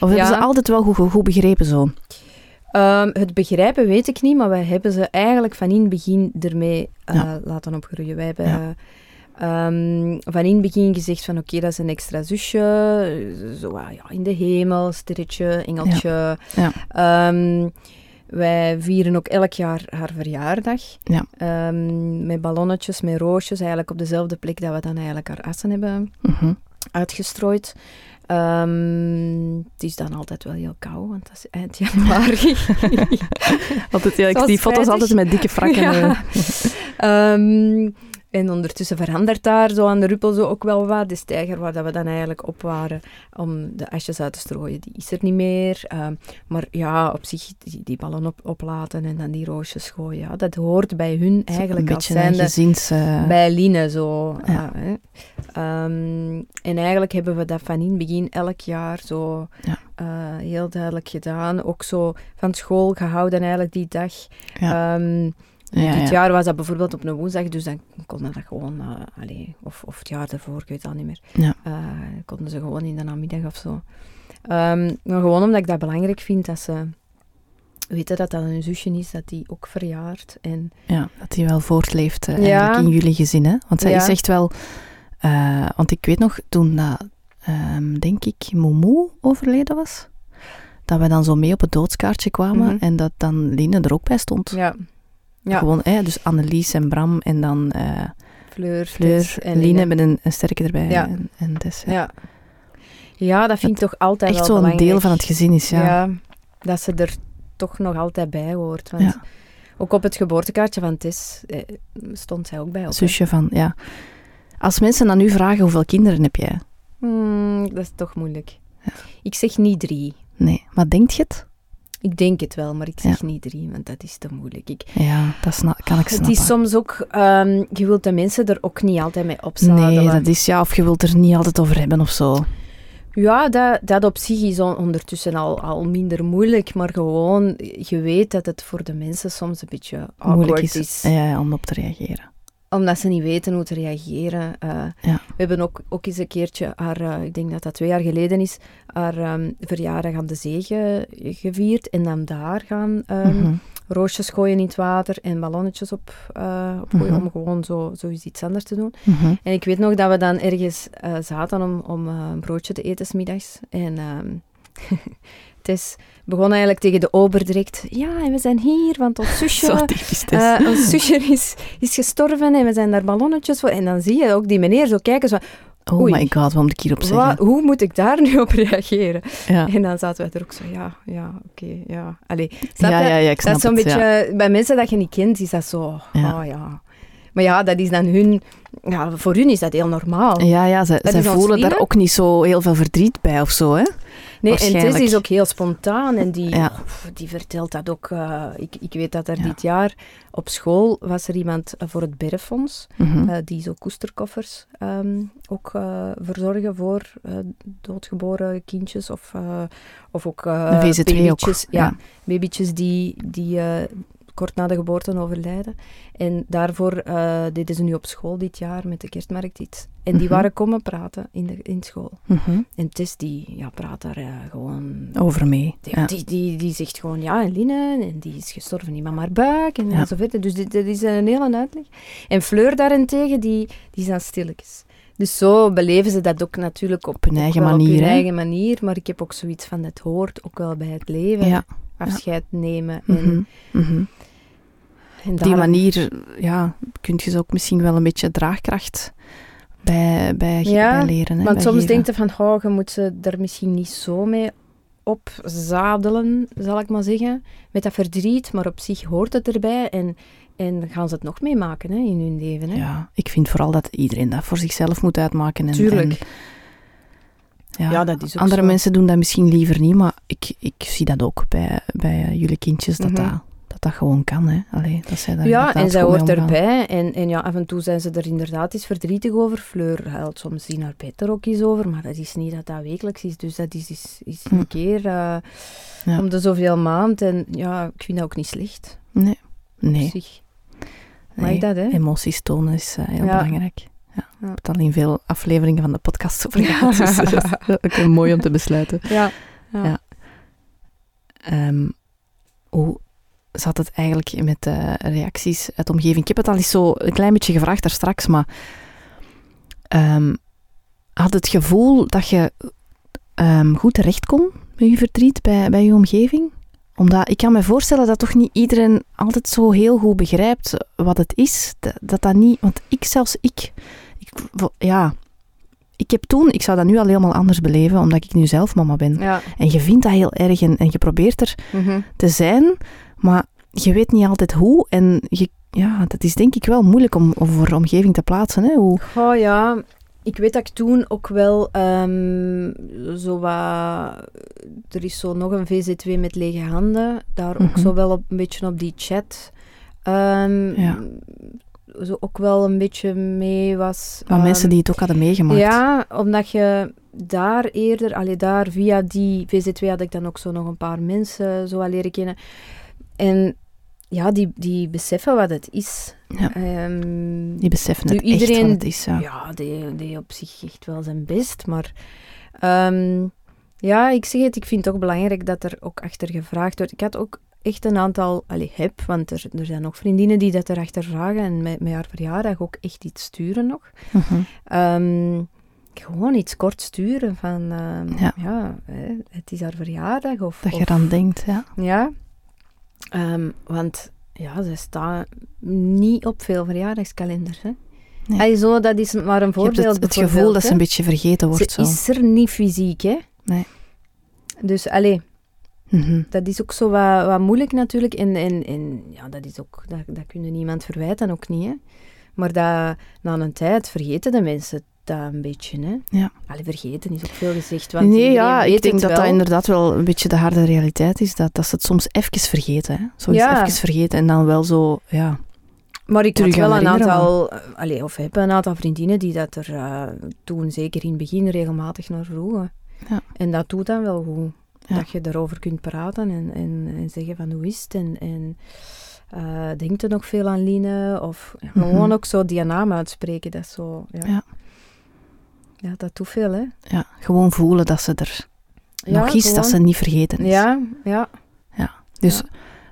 Of hebben Ja. ze altijd wel goed, goed, begrepen zo? Ehm, het begrijpen weet ik niet, maar wij hebben ze eigenlijk van in het begin ermee eh, Ja. laten opgroeien. Wij hebben Ja. eh, ehm, van in het begin gezegd van oké, dat is een extra zusje, zo ah, ja, in de hemel, sterretje, engeltje. Ja. Ehm, wij vieren ook elk jaar haar verjaardag. Ja. Met ballonnetjes, met roosjes, eigenlijk op dezelfde plek dat we dan eigenlijk haar assen hebben Mhm. uitgestrooid. Ehm, het is dan altijd wel heel koud, want dat is eind januari. [LAUGHS] Altijd, ja, ik Zoals die foto's altijd met dikke frakken. [LAUGHS] Ja. En ondertussen verandert daar zo aan de Ruppel zo ook wel wat. De steiger waar dat we dan eigenlijk op waren om de asjes uit te strooien, die is er niet meer. Ehm, maar ja, op zich die, die ballen op, oplaten en dan die roosjes gooien. Ja, dat hoort bij hun eigenlijk een als zijnde gezins... eh, bij Line zo. Ja. Ehm, en eigenlijk hebben we dat van in het begin elk jaar zo Ja. eh, heel duidelijk gedaan. Ook zo van school gehouden eigenlijk die dag. Ja. Ehm, ja, dit ja. jaar was dat bijvoorbeeld op een woensdag, dus dan konden dat gewoon, eh, allee, of, of het jaar daarvoor, ik weet het al niet meer, Ja. Eh, konden ze gewoon in de namiddag of zo. Ehm, maar gewoon omdat ik dat belangrijk vind, dat ze weten dat dat een zusje is, dat die ook verjaart. En Ja, dat hij wel voortleeft eh, eigenlijk in jullie gezin. Hè? Want zij is echt wel... want ik weet nog, toen dat, ehm, denk ik, Momo overleden was, dat we dan zo mee op het doodskaartje kwamen Mhm. en dat dan Line er ook bij stond. ja, ja. Gewoon, hè, dus Annelies en Bram en dan eh, Fleur, en Line met een, een sterke erbij Ja. en, en Tess. ja. Ja. ja, dat vind ik toch altijd Echt wel zo'n deel van het gezin is, ja. Ja. dat ze er toch nog altijd bij hoort. Want ook op het geboortekaartje van Tess eh, stond zij ook bij. Op, hè. Zusje van, ja. Als mensen aan u vragen hoeveel kinderen heb jij? Hmm, dat is toch moeilijk. Ik zeg niet drie. Nee, maar denkt je het? Ik denk het wel, maar ik zeg niet drie, want dat is te moeilijk. Ik, Ja, dat kan ik het snappen. is soms ook, ehm, je wilt de mensen er ook niet altijd mee opzadelen. Nee, dat is ja, of je wilt er niet altijd over hebben of zo. Ja, dat, dat op zich is on- ondertussen al, al minder moeilijk, maar gewoon, je weet dat het voor de mensen soms een beetje Moeilijk is. is, ja, om op te reageren. Omdat ze niet weten hoe te reageren. Eh, Ja. We hebben ook, ook eens een keertje haar, eh, ik denk dat dat twee jaar geleden is, haar ehm, verjaardag aan de zee ge- gevierd. En dan daar gaan ehm, Mhm. roosjes gooien in het water en ballonnetjes op, eh op gooien, Mhm. om gewoon zo, zoiets iets anders te doen. Mhm. En ik weet nog dat we dan ergens zaten om, om een broodje te eten smiddags. En ehm [LAUGHS] Tess begon eigenlijk tegen de ober direct. Ja, en we zijn hier, want ons [LAUGHS] zusje... Eh, ons zusje is, is gestorven en we zijn daar ballonnetjes voor. En dan zie je ook die meneer zo kijken. Zo, oh oei. my god, wat moet ik hierop zeggen? "Wa- hoe moet ik daar nu op reageren? Ja. En dan zaten wij er ook zo, ja, ja, oké, ja. Allee, snap Ja, ja, ja, ik dat is zo'n beetje, bij mensen dat je niet kent, is dat zo, Ja. oh ja. Maar ja, dat is dan hun, ja, voor hun is dat heel normaal. Ja, ja, ze, zij voelen daar ook niet zo heel veel verdriet bij of zo, hè? Nee, en Tess is ook heel spontaan en die, Ja. die vertelt dat ook. eh, ik, ik weet dat er Ja. dit jaar op school was er iemand eh, voor het Berrefonds, Mhm. eh, die zo koesterkoffers ehm, ook verzorgen voor doodgeboren kindjes of, of ook De VZ2 ook, babytjes, ja, ja. babytjes die, die kort na de geboorte overlijden. En daarvoor eh, deden ze nu op school dit jaar met de kerstmarkt iets. En die Mhm. waren komen praten in, de, in school. Mhm. En Tess die ja, praat daar eh, gewoon Over mee. die, Ja. die, die, die zegt gewoon, ja, en Line, en die is gestorven in mama haar buik, en Ja. zo verder. Dus dit, dit is een hele uitleg. En Fleur daarentegen, die, die is aan stilletjes. Dus zo beleven ze dat ook natuurlijk op, Op hun eigen manier, Op hun eigen manier, maar ik heb ook zoiets van, het hoort ook wel bij het leven. Ja. Afscheid nemen. En, Mhm. Mhm. En Op die manier ja, kun je ze ook misschien wel een beetje draagkracht bij, bij, Ja, bij leren. Hè, Want bij soms geven. denk je van, oh, je moet ze er misschien niet zo mee opzadelen, zal ik maar zeggen. Met dat verdriet, maar op zich hoort het erbij. En, en gaan ze het nog meemaken hè, in hun leven. Hè? Ja, ik vind vooral dat iedereen dat voor zichzelf moet uitmaken. En, Tuurlijk. en- ja, Ja, dat is ook andere zo. mensen doen dat misschien liever niet, maar ik, ik zie dat ook bij, bij eh, jullie kindjes, dat, Mhm. dat, dat dat gewoon kan. Hè. Allee, dat zij daar Ja, en zij hoort erbij. En, en ja, af en toe zijn ze er inderdaad eens verdrietig over. Fleur huilt soms in haar bed er ook eens over, maar dat is niet dat dat wekelijks is. Dus dat is, is, is Hm. een keer eh, Ja. om de zoveel maand. En ja, ik vind dat ook niet slecht. Nee, op nee. nee. dat, hè? Emoties tonen is eh, heel Ja. belangrijk. Ja. Ik heb het al in veel afleveringen van de podcast over gehad, dus dat is [LAUGHS] ook mooi om te besluiten. Ja. ja. Hoe zat het eigenlijk met de reacties uit de omgeving? Ik heb het al eens zo een klein beetje gevraagd daar straks, maar ehm, had het gevoel dat je ehm, goed terecht kon met je verdriet bij, bij je omgeving? Omdat ik kan me voorstellen dat toch niet iedereen altijd zo heel goed begrijpt wat het is. Dat dat, dat niet... Want ik zelfs, ik, ik... Ja... Ik heb toen... Ik zou dat nu al helemaal anders beleven, omdat ik nu zelf mama ben. Ja. En je vindt dat heel erg en, en je probeert er Mhm. te zijn, maar je weet niet altijd hoe. En je ja, dat is denk ik wel moeilijk om, om voor de omgeving te plaatsen. Hè? Hoe... Oh ja, ik weet dat ik toen ook wel um, zo wat... Er is zo nog een VZ2 met lege handen. Daar ook Mhm. zo wel op, een beetje op die chat. ehm, Ja. Zo ook wel een beetje mee was. Van ehm, mensen die het ook hadden meegemaakt. Ja, omdat je daar eerder, allee, daar via die VZ2 had ik dan ook zo nog een paar mensen zo al leren kennen. En ja, die, die beseffen wat het is. Ja. Ehm, Die beseffen het echt iedereen- wat het is. Ja. ja, die, die op zich echt wel zijn best. Maar ehm, ja, ik zeg het, ik vind het ook belangrijk dat er ook achter gevraagd wordt. Ik had ook echt een aantal, allee, heb, want er, er zijn ook vriendinnen die dat erachter vragen en met, met haar verjaardag ook echt iets sturen nog. Mhm. Ehm, gewoon iets kort sturen van, Ja. ja, hè, het is haar verjaardag. Of, Dat je eraan denkt, ja. Ja, Ehm, want ja, ze staan niet op veel verjaardagskalenders. Hè. Nee. Zo, dat is maar een Je hebt voorbeeld. het, het gevoel dat ze een beetje vergeten wordt. Ze Zo. is er niet fysiek, hè. Nee. Dus, allee, Mhm. dat is ook zo wat, wat moeilijk natuurlijk. En, en, en ja, dat is ook, dat, dat kunnen niemand verwijten, ook niet, hè. Maar dat, na een tijd vergeten de mensen dat een beetje, hè. Ja. Allee, vergeten is ook veel gezegd, want Nee, ja, ik denk dat wel. dat inderdaad wel een beetje de harde realiteit is. Dat, dat ze het soms even vergeten. Hè? Zoiets Ja. even vergeten en dan wel zo, ja. Maar ik had wel een aantal, allee, of heb een aantal vriendinnen die dat er eh, toen zeker in het begin regelmatig naar vroegen. Ja. En dat doet dan wel goed. Ja. Dat je erover kunt praten en, en, en zeggen van hoe is het en, en eh, denkt er nog veel aan Line? Of Mhm. gewoon ook zo die naam uitspreken. Dat is zo, ja. Ja. Ja, dat doet veel, hè. ja. Gewoon voelen dat ze er Ja, nog is, dat ze niet vergeten is. Ja, ja. Dus Ja.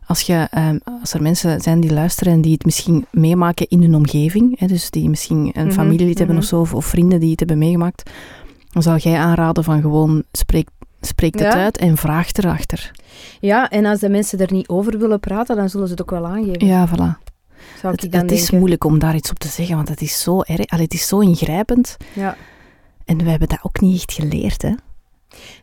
als, je, ehm, als er mensen zijn die luisteren en die het misschien meemaken in hun omgeving, hè, dus die misschien een Mhm, familielid hebben mhm. of zo, of, of vrienden die het hebben meegemaakt, dan zou jij aanraden van gewoon spreek, spreek het Ja. uit en vraag erachter. Ja, en als de mensen er niet over willen praten, dan zullen ze het ook wel aangeven. Ja, voilà. Zou ik Het, dan het is moeilijk om daar iets op te zeggen, want het is zo erg, allee, het is zo ingrijpend. Ja. En we hebben dat ook niet echt geleerd, hè?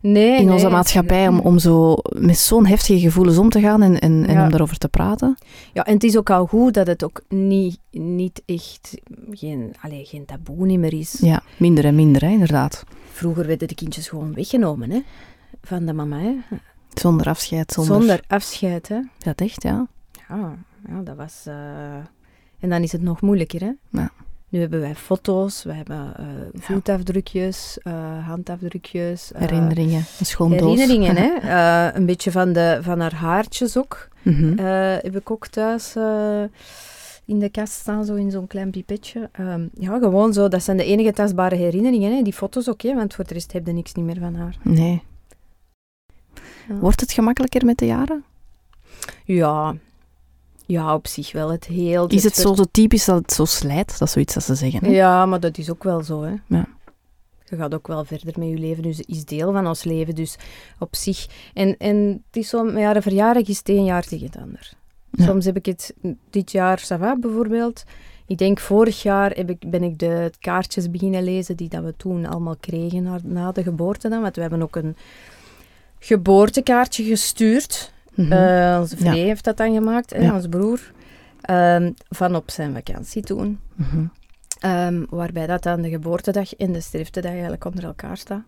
Nee, in onze nee. maatschappij, om, om zo met zo'n heftige gevoelens om te gaan en, en, en om daarover te praten. Ja, en het is ook al goed dat het ook niet, niet echt geen, geen taboe niet meer is. Ja, minder en minder, hè, inderdaad. Vroeger werden de kindjes gewoon weggenomen hè, van de mama. Hè. Zonder afscheid, zonder... Zonder, afscheid. Hè. Dat echt, ja. Ja, ja, dat was... eh, En dan is het nog moeilijker. Hè. Ja. Nu hebben wij foto's, we hebben eh, voetafdrukjes, eh, handafdrukjes. eh, Herinneringen, een schoon doos. Herinneringen, hè. [LAUGHS] Een beetje van, de, van haar haartjes ook. Mhm. Heb ik ook thuis in de kast staan, zo in zo'n klein pipetje. Ehm, ja, gewoon zo. Dat zijn de enige tastbare herinneringen. Hè. Die foto's ook, hè, want voor de rest heb je niks niet meer van haar. Nee. Ja. Wordt het gemakkelijker met de jaren? Ja, ja op zich wel. Het heel... Is het zo, zo typisch dat het zo slijt? Dat is zoiets dat ze zeggen. Hè? Ja, maar dat is ook wel zo, hè. Ja. Je gaat ook wel verder met je leven, dus het is deel van ons leven. Dus op zich... En, en het is zo, met haar verjaardag is het een jaar tegen het ander. Ja. Soms heb ik het dit jaar, ça va, bijvoorbeeld. Ik denk vorig jaar heb ik, ben ik de kaartjes beginnen lezen die dat we toen allemaal kregen na, na de geboorte dan. Want we hebben ook een geboortekaartje gestuurd. Eh, onze Ja. Vree heeft dat dan gemaakt, hè, Ja. onze broer. Ehm, van op zijn vakantie toen. Mhm. Ehm, waarbij dat dan de geboortedag en de sterftedag eigenlijk onder elkaar staan.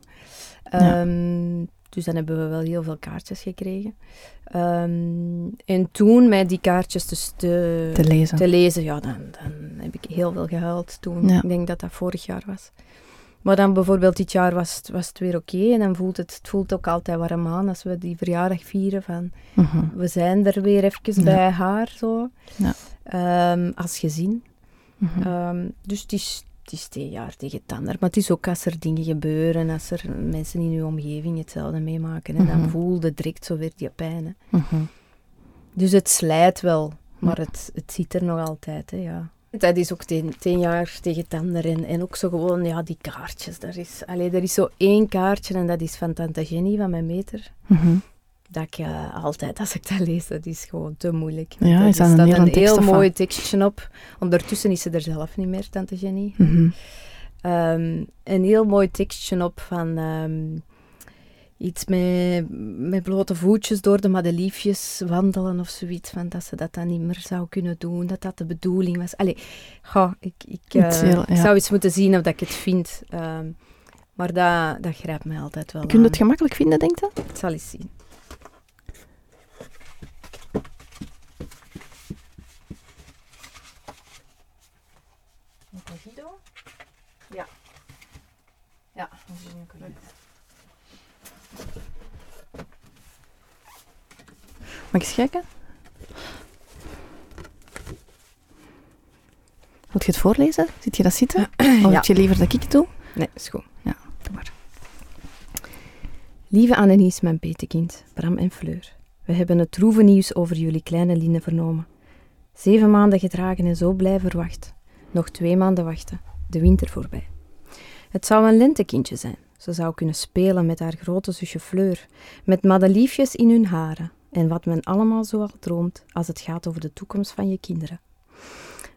Ja. Ehm, dus dan hebben we wel heel veel kaartjes gekregen. En toen met die kaartjes dus te, Te lezen. te lezen, ja, dan, dan heb ik heel veel gehuild toen. Ik denk dat dat vorig jaar was. Maar dan bijvoorbeeld dit jaar was het, was het weer oké. en dan voelt het, het voelt ook altijd warm aan als we die verjaardag vieren. Van, Mhm. we zijn er weer even Ja. bij haar, zo. Ja. Ehm, als gezin. Mhm. Ehm, dus het is, het is twee jaar tegen het ander. Maar het is ook als er dingen gebeuren, als er mensen in uw omgeving hetzelfde meemaken. En Mhm. dan voel je direct zo weer die pijn. Hè. Mhm. Dus het slijt wel, maar het, het zit er nog altijd. Hè, ja. Dat is ook tien, tien jaar tegen het ander. En, en ook zo gewoon, ja, die kaartjes. Er is, allee, er is zo één kaartje en dat is van tante Jenny, van mijn meter. Mhm. Dat ik eh, altijd, als ik dat lees, dat is gewoon te moeilijk. Ja, er is dat een heel mooi tekstje op. Ondertussen is ze er zelf niet meer, tante Jenny. Mhm. Ehm, een heel mooi tekstje op van... ehm, iets met, met blote voetjes door de madeliefjes wandelen of zoiets. Van dat ze dat dan niet meer zou kunnen doen, dat dat de bedoeling was. Allee, goh, ik, ik, uh, heel, ja. ik zou eens moeten zien of dat ik het vind. Um, maar dat, dat grijpt mij altijd wel Kun je het gemakkelijk vinden, denk je? Ik zal eens zien. Ja. Ja, dat is een Mag ik eens kijken? Wilt je het voorlezen? Zit je dat zitten? [CLEARS THROAT] Of Ja. heb je liever dat ik het doe? Nee, is goed. Ja, doe maar. Lieve Annelies, mijn petekind, Bram en Fleur. We hebben het droeve nieuws over jullie kleine Line vernomen. Zeven maanden gedragen en zo blij verwacht. Nog twee maanden wachten. De winter voorbij. Het zou een lentekindje zijn. Ze zou kunnen spelen met haar grote zusje Fleur, met madeliefjes in hun haren en wat men allemaal zo al droomt als het gaat over de toekomst van je kinderen.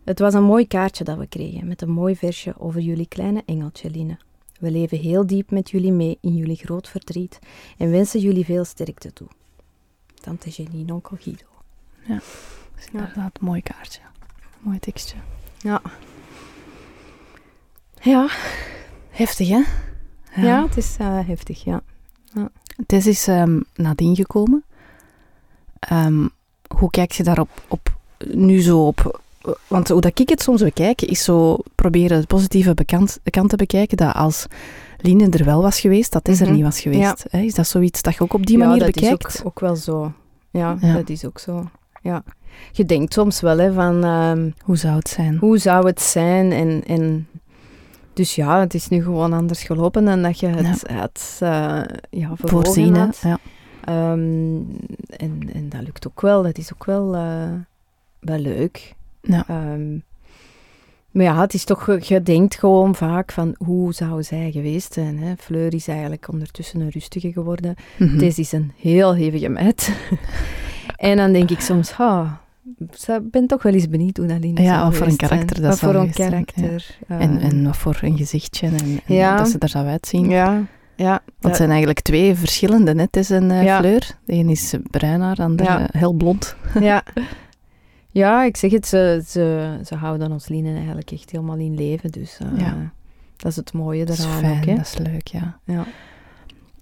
Het was een mooi kaartje dat we kregen met een mooi versje over jullie kleine engeltje Line. We leven heel diep met jullie mee in jullie groot verdriet en wensen jullie veel sterkte toe. Tante Jenny en onkel Guido. Dat is inderdaad een mooi kaartje. Mooi tekstje. Ja. Ja, Heftig, hè? ja. het is eh, heftig, ja. Tess is ehm, nadien gekomen. Ehm, hoe kijk je daarop op, nu zo op? Want hoe dat ik het soms bekijk, is zo proberen het positieve bekant, kant te bekijken, dat als Line er wel was geweest, dat Tess er Mhm. niet was geweest. Is dat zoiets dat je ook op die ja, manier dat bekijkt? is ook, ook wel zo. Ja, Ja. dat is ook zo. Ja. Je denkt soms wel hè, van ehm, Hoe zou het zijn? hoe zou het zijn en, en dus ja, het is nu gewoon anders gelopen dan dat je het had uh, ja, Voorzien, had. Ja. Ehm, en, en dat lukt ook wel. Dat is ook wel, eh, wel leuk. Ja. Ehm, maar ja, het is toch, je denkt gewoon vaak van hoe zou zij geweest zijn. Hè? Fleur is eigenlijk ondertussen een rustige geworden. Mhm. Deze is een heel hevige meid. [LAUGHS] en dan denk ik soms, ah, ik ben toch wel eens benieuwd hoe dat Line Ja, wat voor een geweest zijn. karakter dat Wat zou voor een ja. karakter. En, eh, en wat voor een gezichtje en, en Ja. dat ze er zou uitzien. ja, ja. Dat- zijn eigenlijk twee verschillende, net is een Ja. Fleur. De een is bruin haar, de Ja. eh, heel blond. [LAUGHS] ja. ja, ik zeg het, ze, ze, ze houden ons Line eigenlijk echt helemaal in leven. Dus eh, Ja. dat is het mooie Dat is eraan fijn, ook. Hè? dat is leuk, ja. Ja.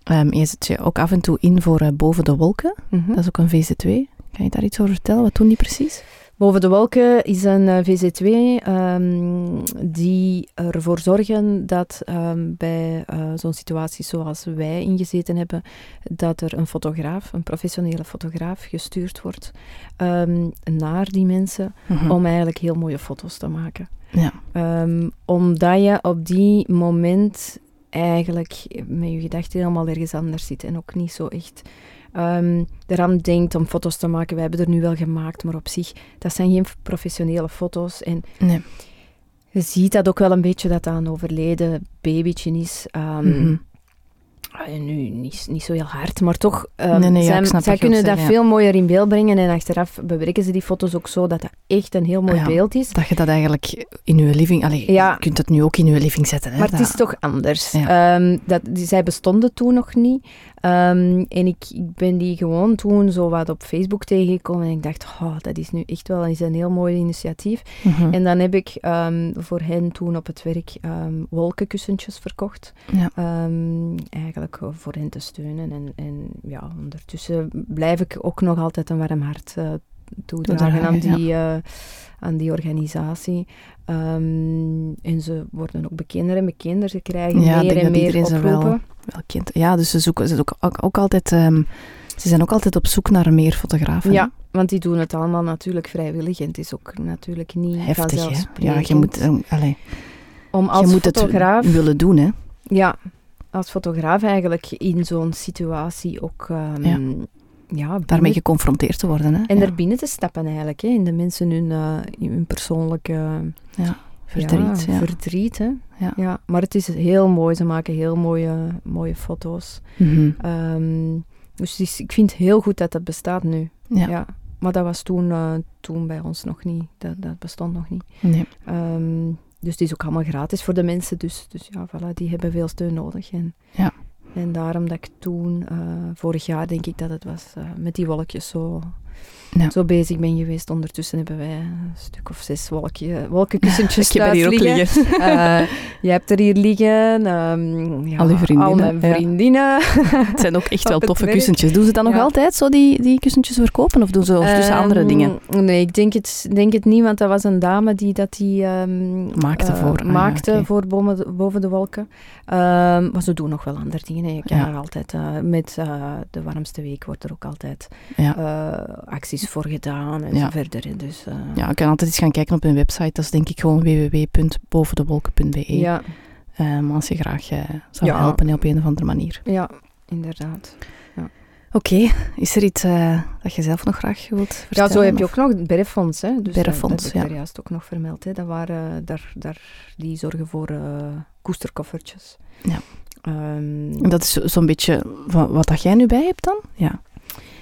Ehm, je zet je ook af en toe in voor eh, Boven de Wolken. Mhm. Dat is ook een VZ2. Kan je daar iets over vertellen? Wat doen die precies? Boven de Wolken is een eh, VZ2 ehm, die ervoor zorgen dat ehm, bij eh, zo'n situatie zoals wij ingezeten hebben, dat er een fotograaf, een professionele fotograaf, gestuurd wordt ehm, naar die mensen Mhm. om eigenlijk heel mooie foto's te maken. Ja. Omdat je op die moment eigenlijk met je gedachten helemaal ergens anders zit en ook niet zo echt ehm eraan denkt om foto's te maken. We hebben er nu wel gemaakt, maar op zich, dat zijn geen professionele foto's. En Nee. je ziet dat ook wel een beetje dat dat een overleden babytje is. Ehm, Mhm. Nu niet, niet zo heel hard, maar toch, ehm, Nee, zij, zij kunnen dat zeggen, veel mooier in beeld brengen en achteraf bewerken ze die foto's ook zo dat dat echt een heel mooi Ja. beeld is. Dat je dat eigenlijk in je living... Allee, je kunt het nu ook in je living zetten. Hè, Maar het dat- is toch anders. Ehm, dat, die, zij bestonden toen nog niet. Ehm, en ik, ik ben die gewoon toen zo wat op Facebook tegengekomen. En ik dacht, oh, dat is nu echt wel eens een heel mooi initiatief. Mhm. En dan heb ik voor hen toen op het werk wolkenkussentjes verkocht. Ja. Ehm, eigenlijk eh, voor hen te steunen. En, en ja, ondertussen blijf ik ook nog altijd een warm hart eh, toedragen aan die, eh, aan die organisatie. Ehm, en ze worden ook bekender en bekender. Ze krijgen Ja, meer en meer wel- oproepen. Wel kind. Ja, dus ze zoeken ze ook, ook, ook altijd... ehm, ze zijn ook altijd op zoek naar meer fotografen. Ja, want die doen het allemaal natuurlijk vrijwillig. En het is ook natuurlijk niet Heftig, hè? Ja, je moet, eh, allee, Om als je moet fotograaf... het willen doen, hè? Ja, als fotograaf eigenlijk in zo'n situatie ook... ehm, Ja. ja. Daarmee geconfronteerd te worden, hè? En ja. er binnen te stappen eigenlijk, hè, in de mensen hun, in hun persoonlijke Verdriet, verdriet. Hè. Ja. maar het is heel mooi, ze maken heel mooie, mooie foto's. Mhm. Ehm, dus is- ik vind het heel goed dat dat bestaat nu. Ja. Ja. Maar dat was toen, eh, toen bij ons nog niet, dat, dat bestond nog niet. Nee. Ehm, dus het is ook allemaal gratis voor de mensen, dus, dus ja, voilà, die hebben veel steun nodig. En, Ja. En daarom dat ik toen, eh, vorig jaar denk ik dat het was, eh, met die wolkjes zo, Ja. zo bezig ben geweest. Ondertussen hebben wij een stuk of zes wolkje, wolkenkussentjes [LAUGHS] Ik heb er hier ook thuis liggen. [LAUGHS] Eh, jij hebt er hier liggen. ehm, ja, Al uw vriendinnen, Al mijn ja. vriendinnen. [LAUGHS] Het zijn ook echt wel toffe kussentjes. Doen ze dan nog Ja. altijd zo, die, die kussentjes verkopen? Of doen ze ondertussen andere Ehm, dingen? Nee, ik denk het, denk het niet, want dat was een dame die dat die ehm, Maakte eh, voor, ah ja, maakte voor boven de, boven de wolken. Maar ze doen nog wel andere dingen. Je kan Ja. er altijd, eh, met de warmste week wordt er ook altijd Ja. Acties voor gedaan en Ja. zo verder. Dus, eh, ja, ik kan altijd eens gaan kijken op hun website. Dat is denk ik gewoon www.bovendewolken.be. ja, Eh, als je graag eh, zou Ja. helpen op een of andere manier. ja, inderdaad. Oké, is er iets dat je zelf nog graag wilt vertellen? Ja, zo heb je of- ook nog het Berrefonds. Hè. Dus Berrefonds, dat, heb ik ja. juist ook nog vermeld. Hè. Dat waren, daar, daar, die zorgen voor koesterkoffertjes. Ja. En dat is zo- zo'n beetje van wat dat jij nu bij hebt dan? Ja.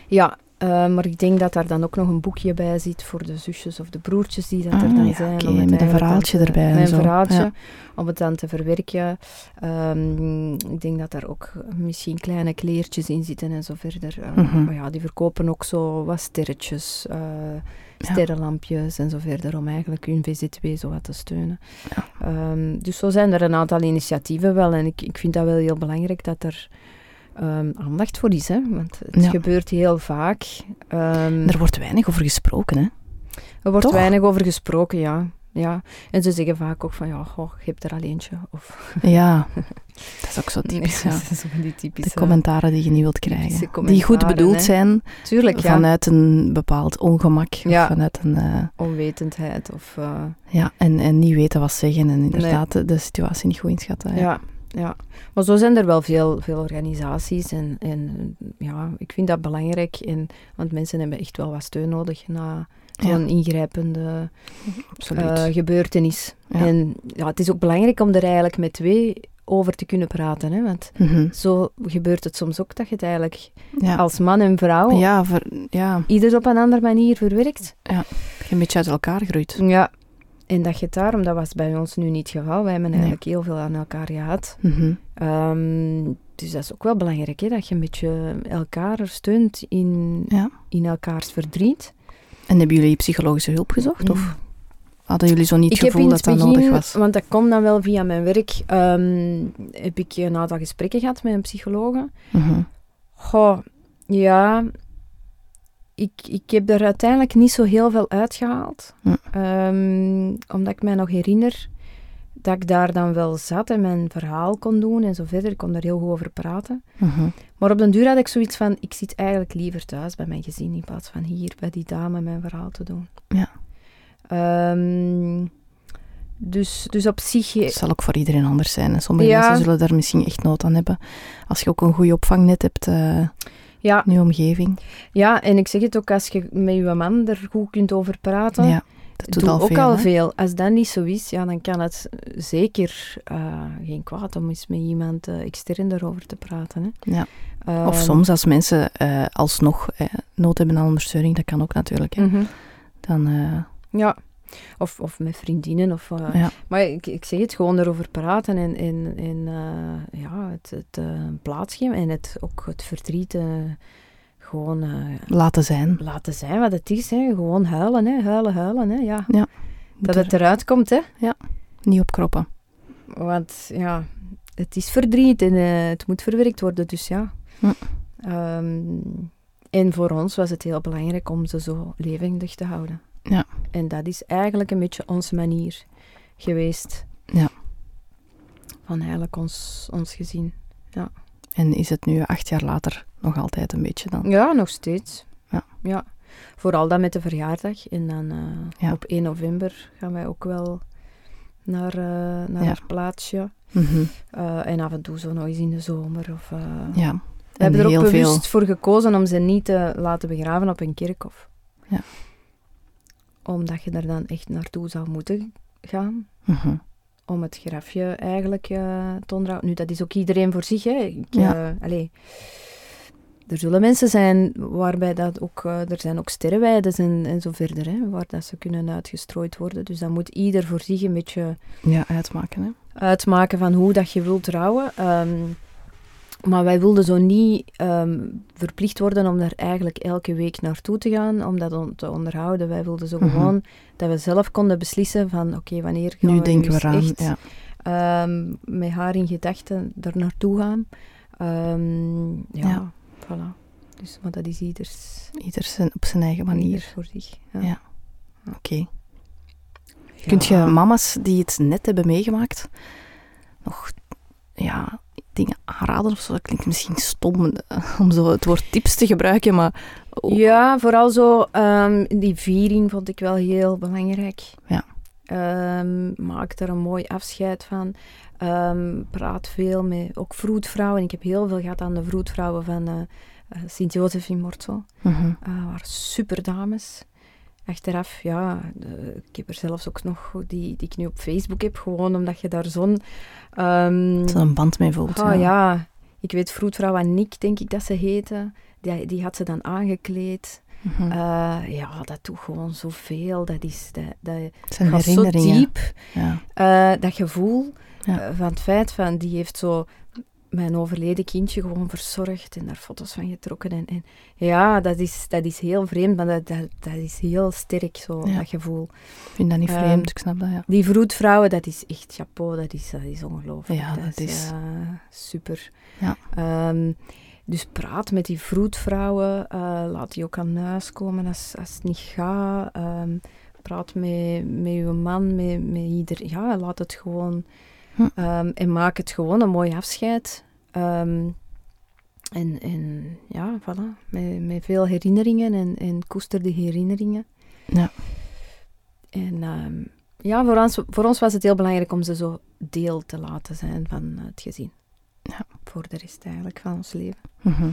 Ja, eh, maar ik denk dat daar dan ook nog een boekje bij zit voor de zusjes of de broertjes die dat er Ah, dan ja, zijn. het met een verhaaltje te- erbij en Met een zo, verhaaltje, ja. om het dan te verwerken. Ehm, ik denk dat daar ook misschien kleine kleertjes in zitten en zo verder. Eh, Mhm. Maar ja, die verkopen ook zo wat sterretjes, eh, Ja. sterrenlampjes en zo verder, om eigenlijk hun VZW zo wat te steunen. Ja. Ehm, dus zo zijn er een aantal initiatieven wel. En ik, ik vind dat wel heel belangrijk dat er ehm, aandacht voor is. Hè? Want het Ja. gebeurt heel vaak. Ehm, Er wordt weinig over gesproken, hè? er wordt toch? weinig over gesproken, ja. ja. En ze zeggen vaak ook van, ja, goh, je hebt er al eentje. Of, [LAUGHS] Ja, dat is ook zo typisch. [LAUGHS] Nee, ja. dat is van die De typische... commentaren die je niet wilt krijgen. Die goed bedoeld hè. zijn Tuurlijk, ja. vanuit een bepaald ongemak. Ja. Of vanuit een, eh, Onwetendheid of... eh, ja, en, en niet weten wat zeggen en inderdaad de, de situatie niet goed inschatten. Ja. Ja, ja. Maar zo zijn er wel veel, veel organisaties en, en ja, ik vind dat belangrijk. En, want mensen hebben echt wel wat steun nodig na zo'n ingrijpende absoluut. eh, gebeurtenis. Ja. En ja, het is ook belangrijk om er eigenlijk met twee over te kunnen praten. Hè? Want Mhm. zo gebeurt het soms ook dat je het eigenlijk ja. als man en vrouw ja, ver- ja, ieder op een andere manier verwerkt. je een beetje uit elkaar groeit. Ja. En dat je het daarom, dat was bij ons nu niet het geval. Wij hebben Nee. eigenlijk heel veel aan elkaar gehad. Mhm. Ehm, dus dat is ook wel belangrijk, hè, dat je een beetje elkaar steunt in, Ja. in elkaars verdriet. En hebben jullie psychologische hulp gezocht? Of hadden jullie zo niet het gevoel dat dat nodig was? want dat komt dan wel via mijn werk, ehm, heb ik een aantal gesprekken gehad met een psychologe. Mhm. Goh, ja, ik, ik heb er uiteindelijk niet zo heel veel uitgehaald. Hm. Ehm, omdat ik mij nog herinner dat ik daar dan wel zat en mijn verhaal kon doen en zo verder. Ik kon daar heel goed over praten. Mhm. Maar op den duur had ik zoiets van, ik zit eigenlijk liever thuis bij mijn gezin in plaats van hier bij die dame mijn verhaal te doen. Ja. Ehm, dus, dus op zich... Het zal ook voor iedereen anders zijn. Sommige Ja. mensen zullen daar misschien echt nood aan hebben. Als je ook een goede opvangnet hebt eh, Ja, in je omgeving. ja, en ik zeg het ook, als je met je man er goed kunt over praten, Ja, dat doet doe al ook veel. al hè. veel. Als dat niet zo is, ja, dan kan het zeker eh, geen kwaad om eens met iemand eh, extern erover te praten. Hè. Ja. Of Ehm, soms als mensen eh, alsnog nood hebben aan ondersteuning, dat kan ook natuurlijk. Hè. mhm. Dan, Ja, of, of met vriendinnen. Of, eh, ja. Maar ik, ik zeg het gewoon erover praten en, en, en eh, ja, het, het eh, plaatsgeven en het, ook het verdriet gewoon laten zijn. laten zijn wat het is. Hè. Gewoon huilen, hè. huilen, huilen. Hè. Ja. Ja. Dat het eruit komt. Hè. Niet opkroppen. Want ja, het is verdriet en het moet verwerkt worden. Dus ja. Hm. Ehm, en voor ons was het heel belangrijk om ze zo levendig te houden. Ja. En dat is eigenlijk een beetje onze manier geweest. Ja. Van eigenlijk ons, ons gezin. En is het nu acht jaar later nog altijd een beetje dan? Ja, nog steeds. Ja. ja. Vooral dan met de verjaardag. En dan eh, Ja. op 1 november gaan wij ook wel naar, eh, naar Ja. haar plaatsje. Mhm. Eh, en af en toe zo nog eens in de zomer. Of, eh, Ja. We hebben er ook bewust veel. voor gekozen om ze niet te laten begraven op een kerkhof. Ja. Omdat je er dan echt naartoe zou moeten gaan. Mhm. Om het grafje eigenlijk eh, te onderhouden. Nu, dat is ook iedereen voor zich. Hè. Ik, Ja. eh, allee, er zullen mensen zijn waarbij dat ook... eh, er zijn ook sterrenweiden en, en zo verder. Hè, waar dat ze kunnen uitgestrooid worden. Dus dan moet ieder voor zich een beetje Ja, uitmaken. Hè? uitmaken van hoe dat je wilt trouwen. Ehm, maar wij wilden zo niet ehm, verplicht worden om daar eigenlijk elke week naartoe te gaan, om dat on te onderhouden. Wij wilden zo Mhm. gewoon dat we zelf konden beslissen van oké, wanneer gaan Nu we denken we eens eraan. echt Ja. ehm, met haar in gedachten er naartoe gaan. Ehm, ja, Ja. voilà. Dus, maar dat is ieders, Ieder zijn, op zijn eigen manier. ieder voor zich. Ja. Ja. Oké. Kunt je mama's die het net hebben meegemaakt nog ja, dingen aanraden of zo? Dat klinkt misschien stom eh, om zo het woord tips te gebruiken, maar Ja, vooral zo ehm, die viering vond ik wel heel belangrijk. Ja. Ehm, maak er een mooi afscheid van. Ehm, praat veel met ook vroedvrouwen. Ik heb heel veel gehad aan de vroedvrouwen van eh eh, Sint-Jozef in Mortsel. Mhm. Uh, waren super dames. Achteraf, ja, ik heb er zelfs ook nog die, die ik nu op Facebook heb, gewoon omdat je daar zo'n... ehm, Dat er een band mee voelt. Ah ja, ik weet vroedvrouw Annick, denk ik dat ze heette. Die, die had ze dan aangekleed. Mhm. Eh, ja, dat doet gewoon zoveel. Dat is dat, dat zijn gaat zo diep. Ja. Eh, dat gevoel Ja. eh, van het feit van die heeft zo mijn overleden kindje gewoon verzorgd en daar foto's van getrokken. En, en ja, dat is, dat is heel vreemd, maar dat, dat, dat is heel sterk, zo, Ja. dat gevoel. Ik vind dat niet Ehm, vreemd, ik snap dat, ja. Die vroedvrouwen, dat is echt chapeau, dat is, dat is ongelooflijk. Ja, dat is- super. Ja. Ehm, dus praat met die vroedvrouwen, eh, laat die ook aan huis komen als, als het niet gaat. Ehm, praat met, met je man, met, met ieder. Ja, laat het gewoon. Hm. En maak het gewoon een mooi afscheid. Ehm, en, en ja, voilà. Met, met veel herinneringen en, en koester die herinneringen. Ja. En ehm, ja, voor ons, voor ons was het heel belangrijk om ze zo deel te laten zijn van het gezin. Ja. Voor de rest eigenlijk van ons leven. Mhm.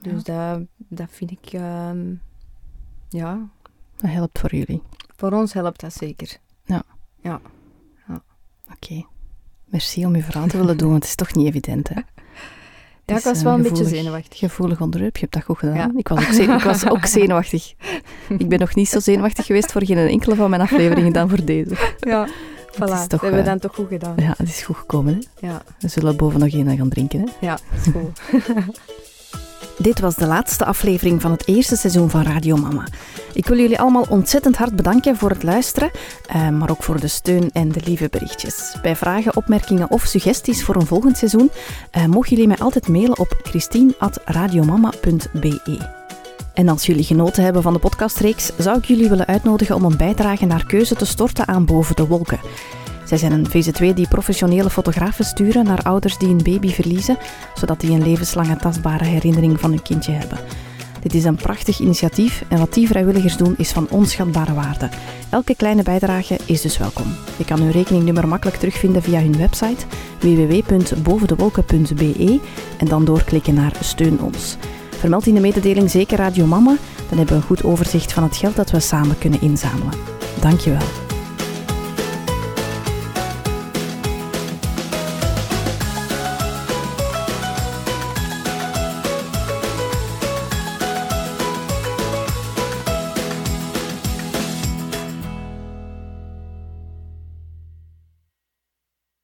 Dus dat, dat vind ik, ehm, ja, Dat helpt voor jullie. voor ons helpt dat zeker. Oké. Merci om je verhaal te willen doen, want het is toch niet evident, hè? Ja, ik is, was wel eh, een beetje zenuwachtig. Gevoelig onderwerp, je hebt dat goed gedaan. Ja. Ik, was ook ze- ik was ook [LAUGHS] zenuwachtig. Ik ben nog niet zo zenuwachtig geweest voor geen enkele van mijn afleveringen dan voor deze. Ja, voilà. Dat hebben we eh, dan toch goed gedaan. Ja, het is goed gekomen, hè? Ja, We zullen boven nog een gaan drinken, hè? ja, is goed. [LAUGHS] Dit was de laatste aflevering van het eerste seizoen van Radio Mama. Ik wil jullie allemaal ontzettend hard bedanken voor het luisteren, eh, maar ook voor de steun en de lieve berichtjes. Bij vragen, opmerkingen of suggesties voor een volgend seizoen eh, mogen jullie mij altijd mailen op christine.radiomama.be. En als jullie genoten hebben van de podcastreeks, zou ik jullie willen uitnodigen om een bijdrage naar keuze te storten aan Boven de Wolken. Zij zijn een VZ2 die professionele fotografen sturen naar ouders die een baby verliezen, zodat die een levenslange tastbare herinnering van hun kindje hebben. Dit is een prachtig initiatief en wat die vrijwilligers doen is van onschatbare waarde. Elke kleine bijdrage is dus welkom. Je kan hun rekeningnummer makkelijk terugvinden via hun website www.bovendewolken.be en dan doorklikken naar Steun ons. Vermeld in de mededeling zeker Radio Mama, dan hebben we een goed overzicht van het geld dat we samen kunnen inzamelen. Dankjewel.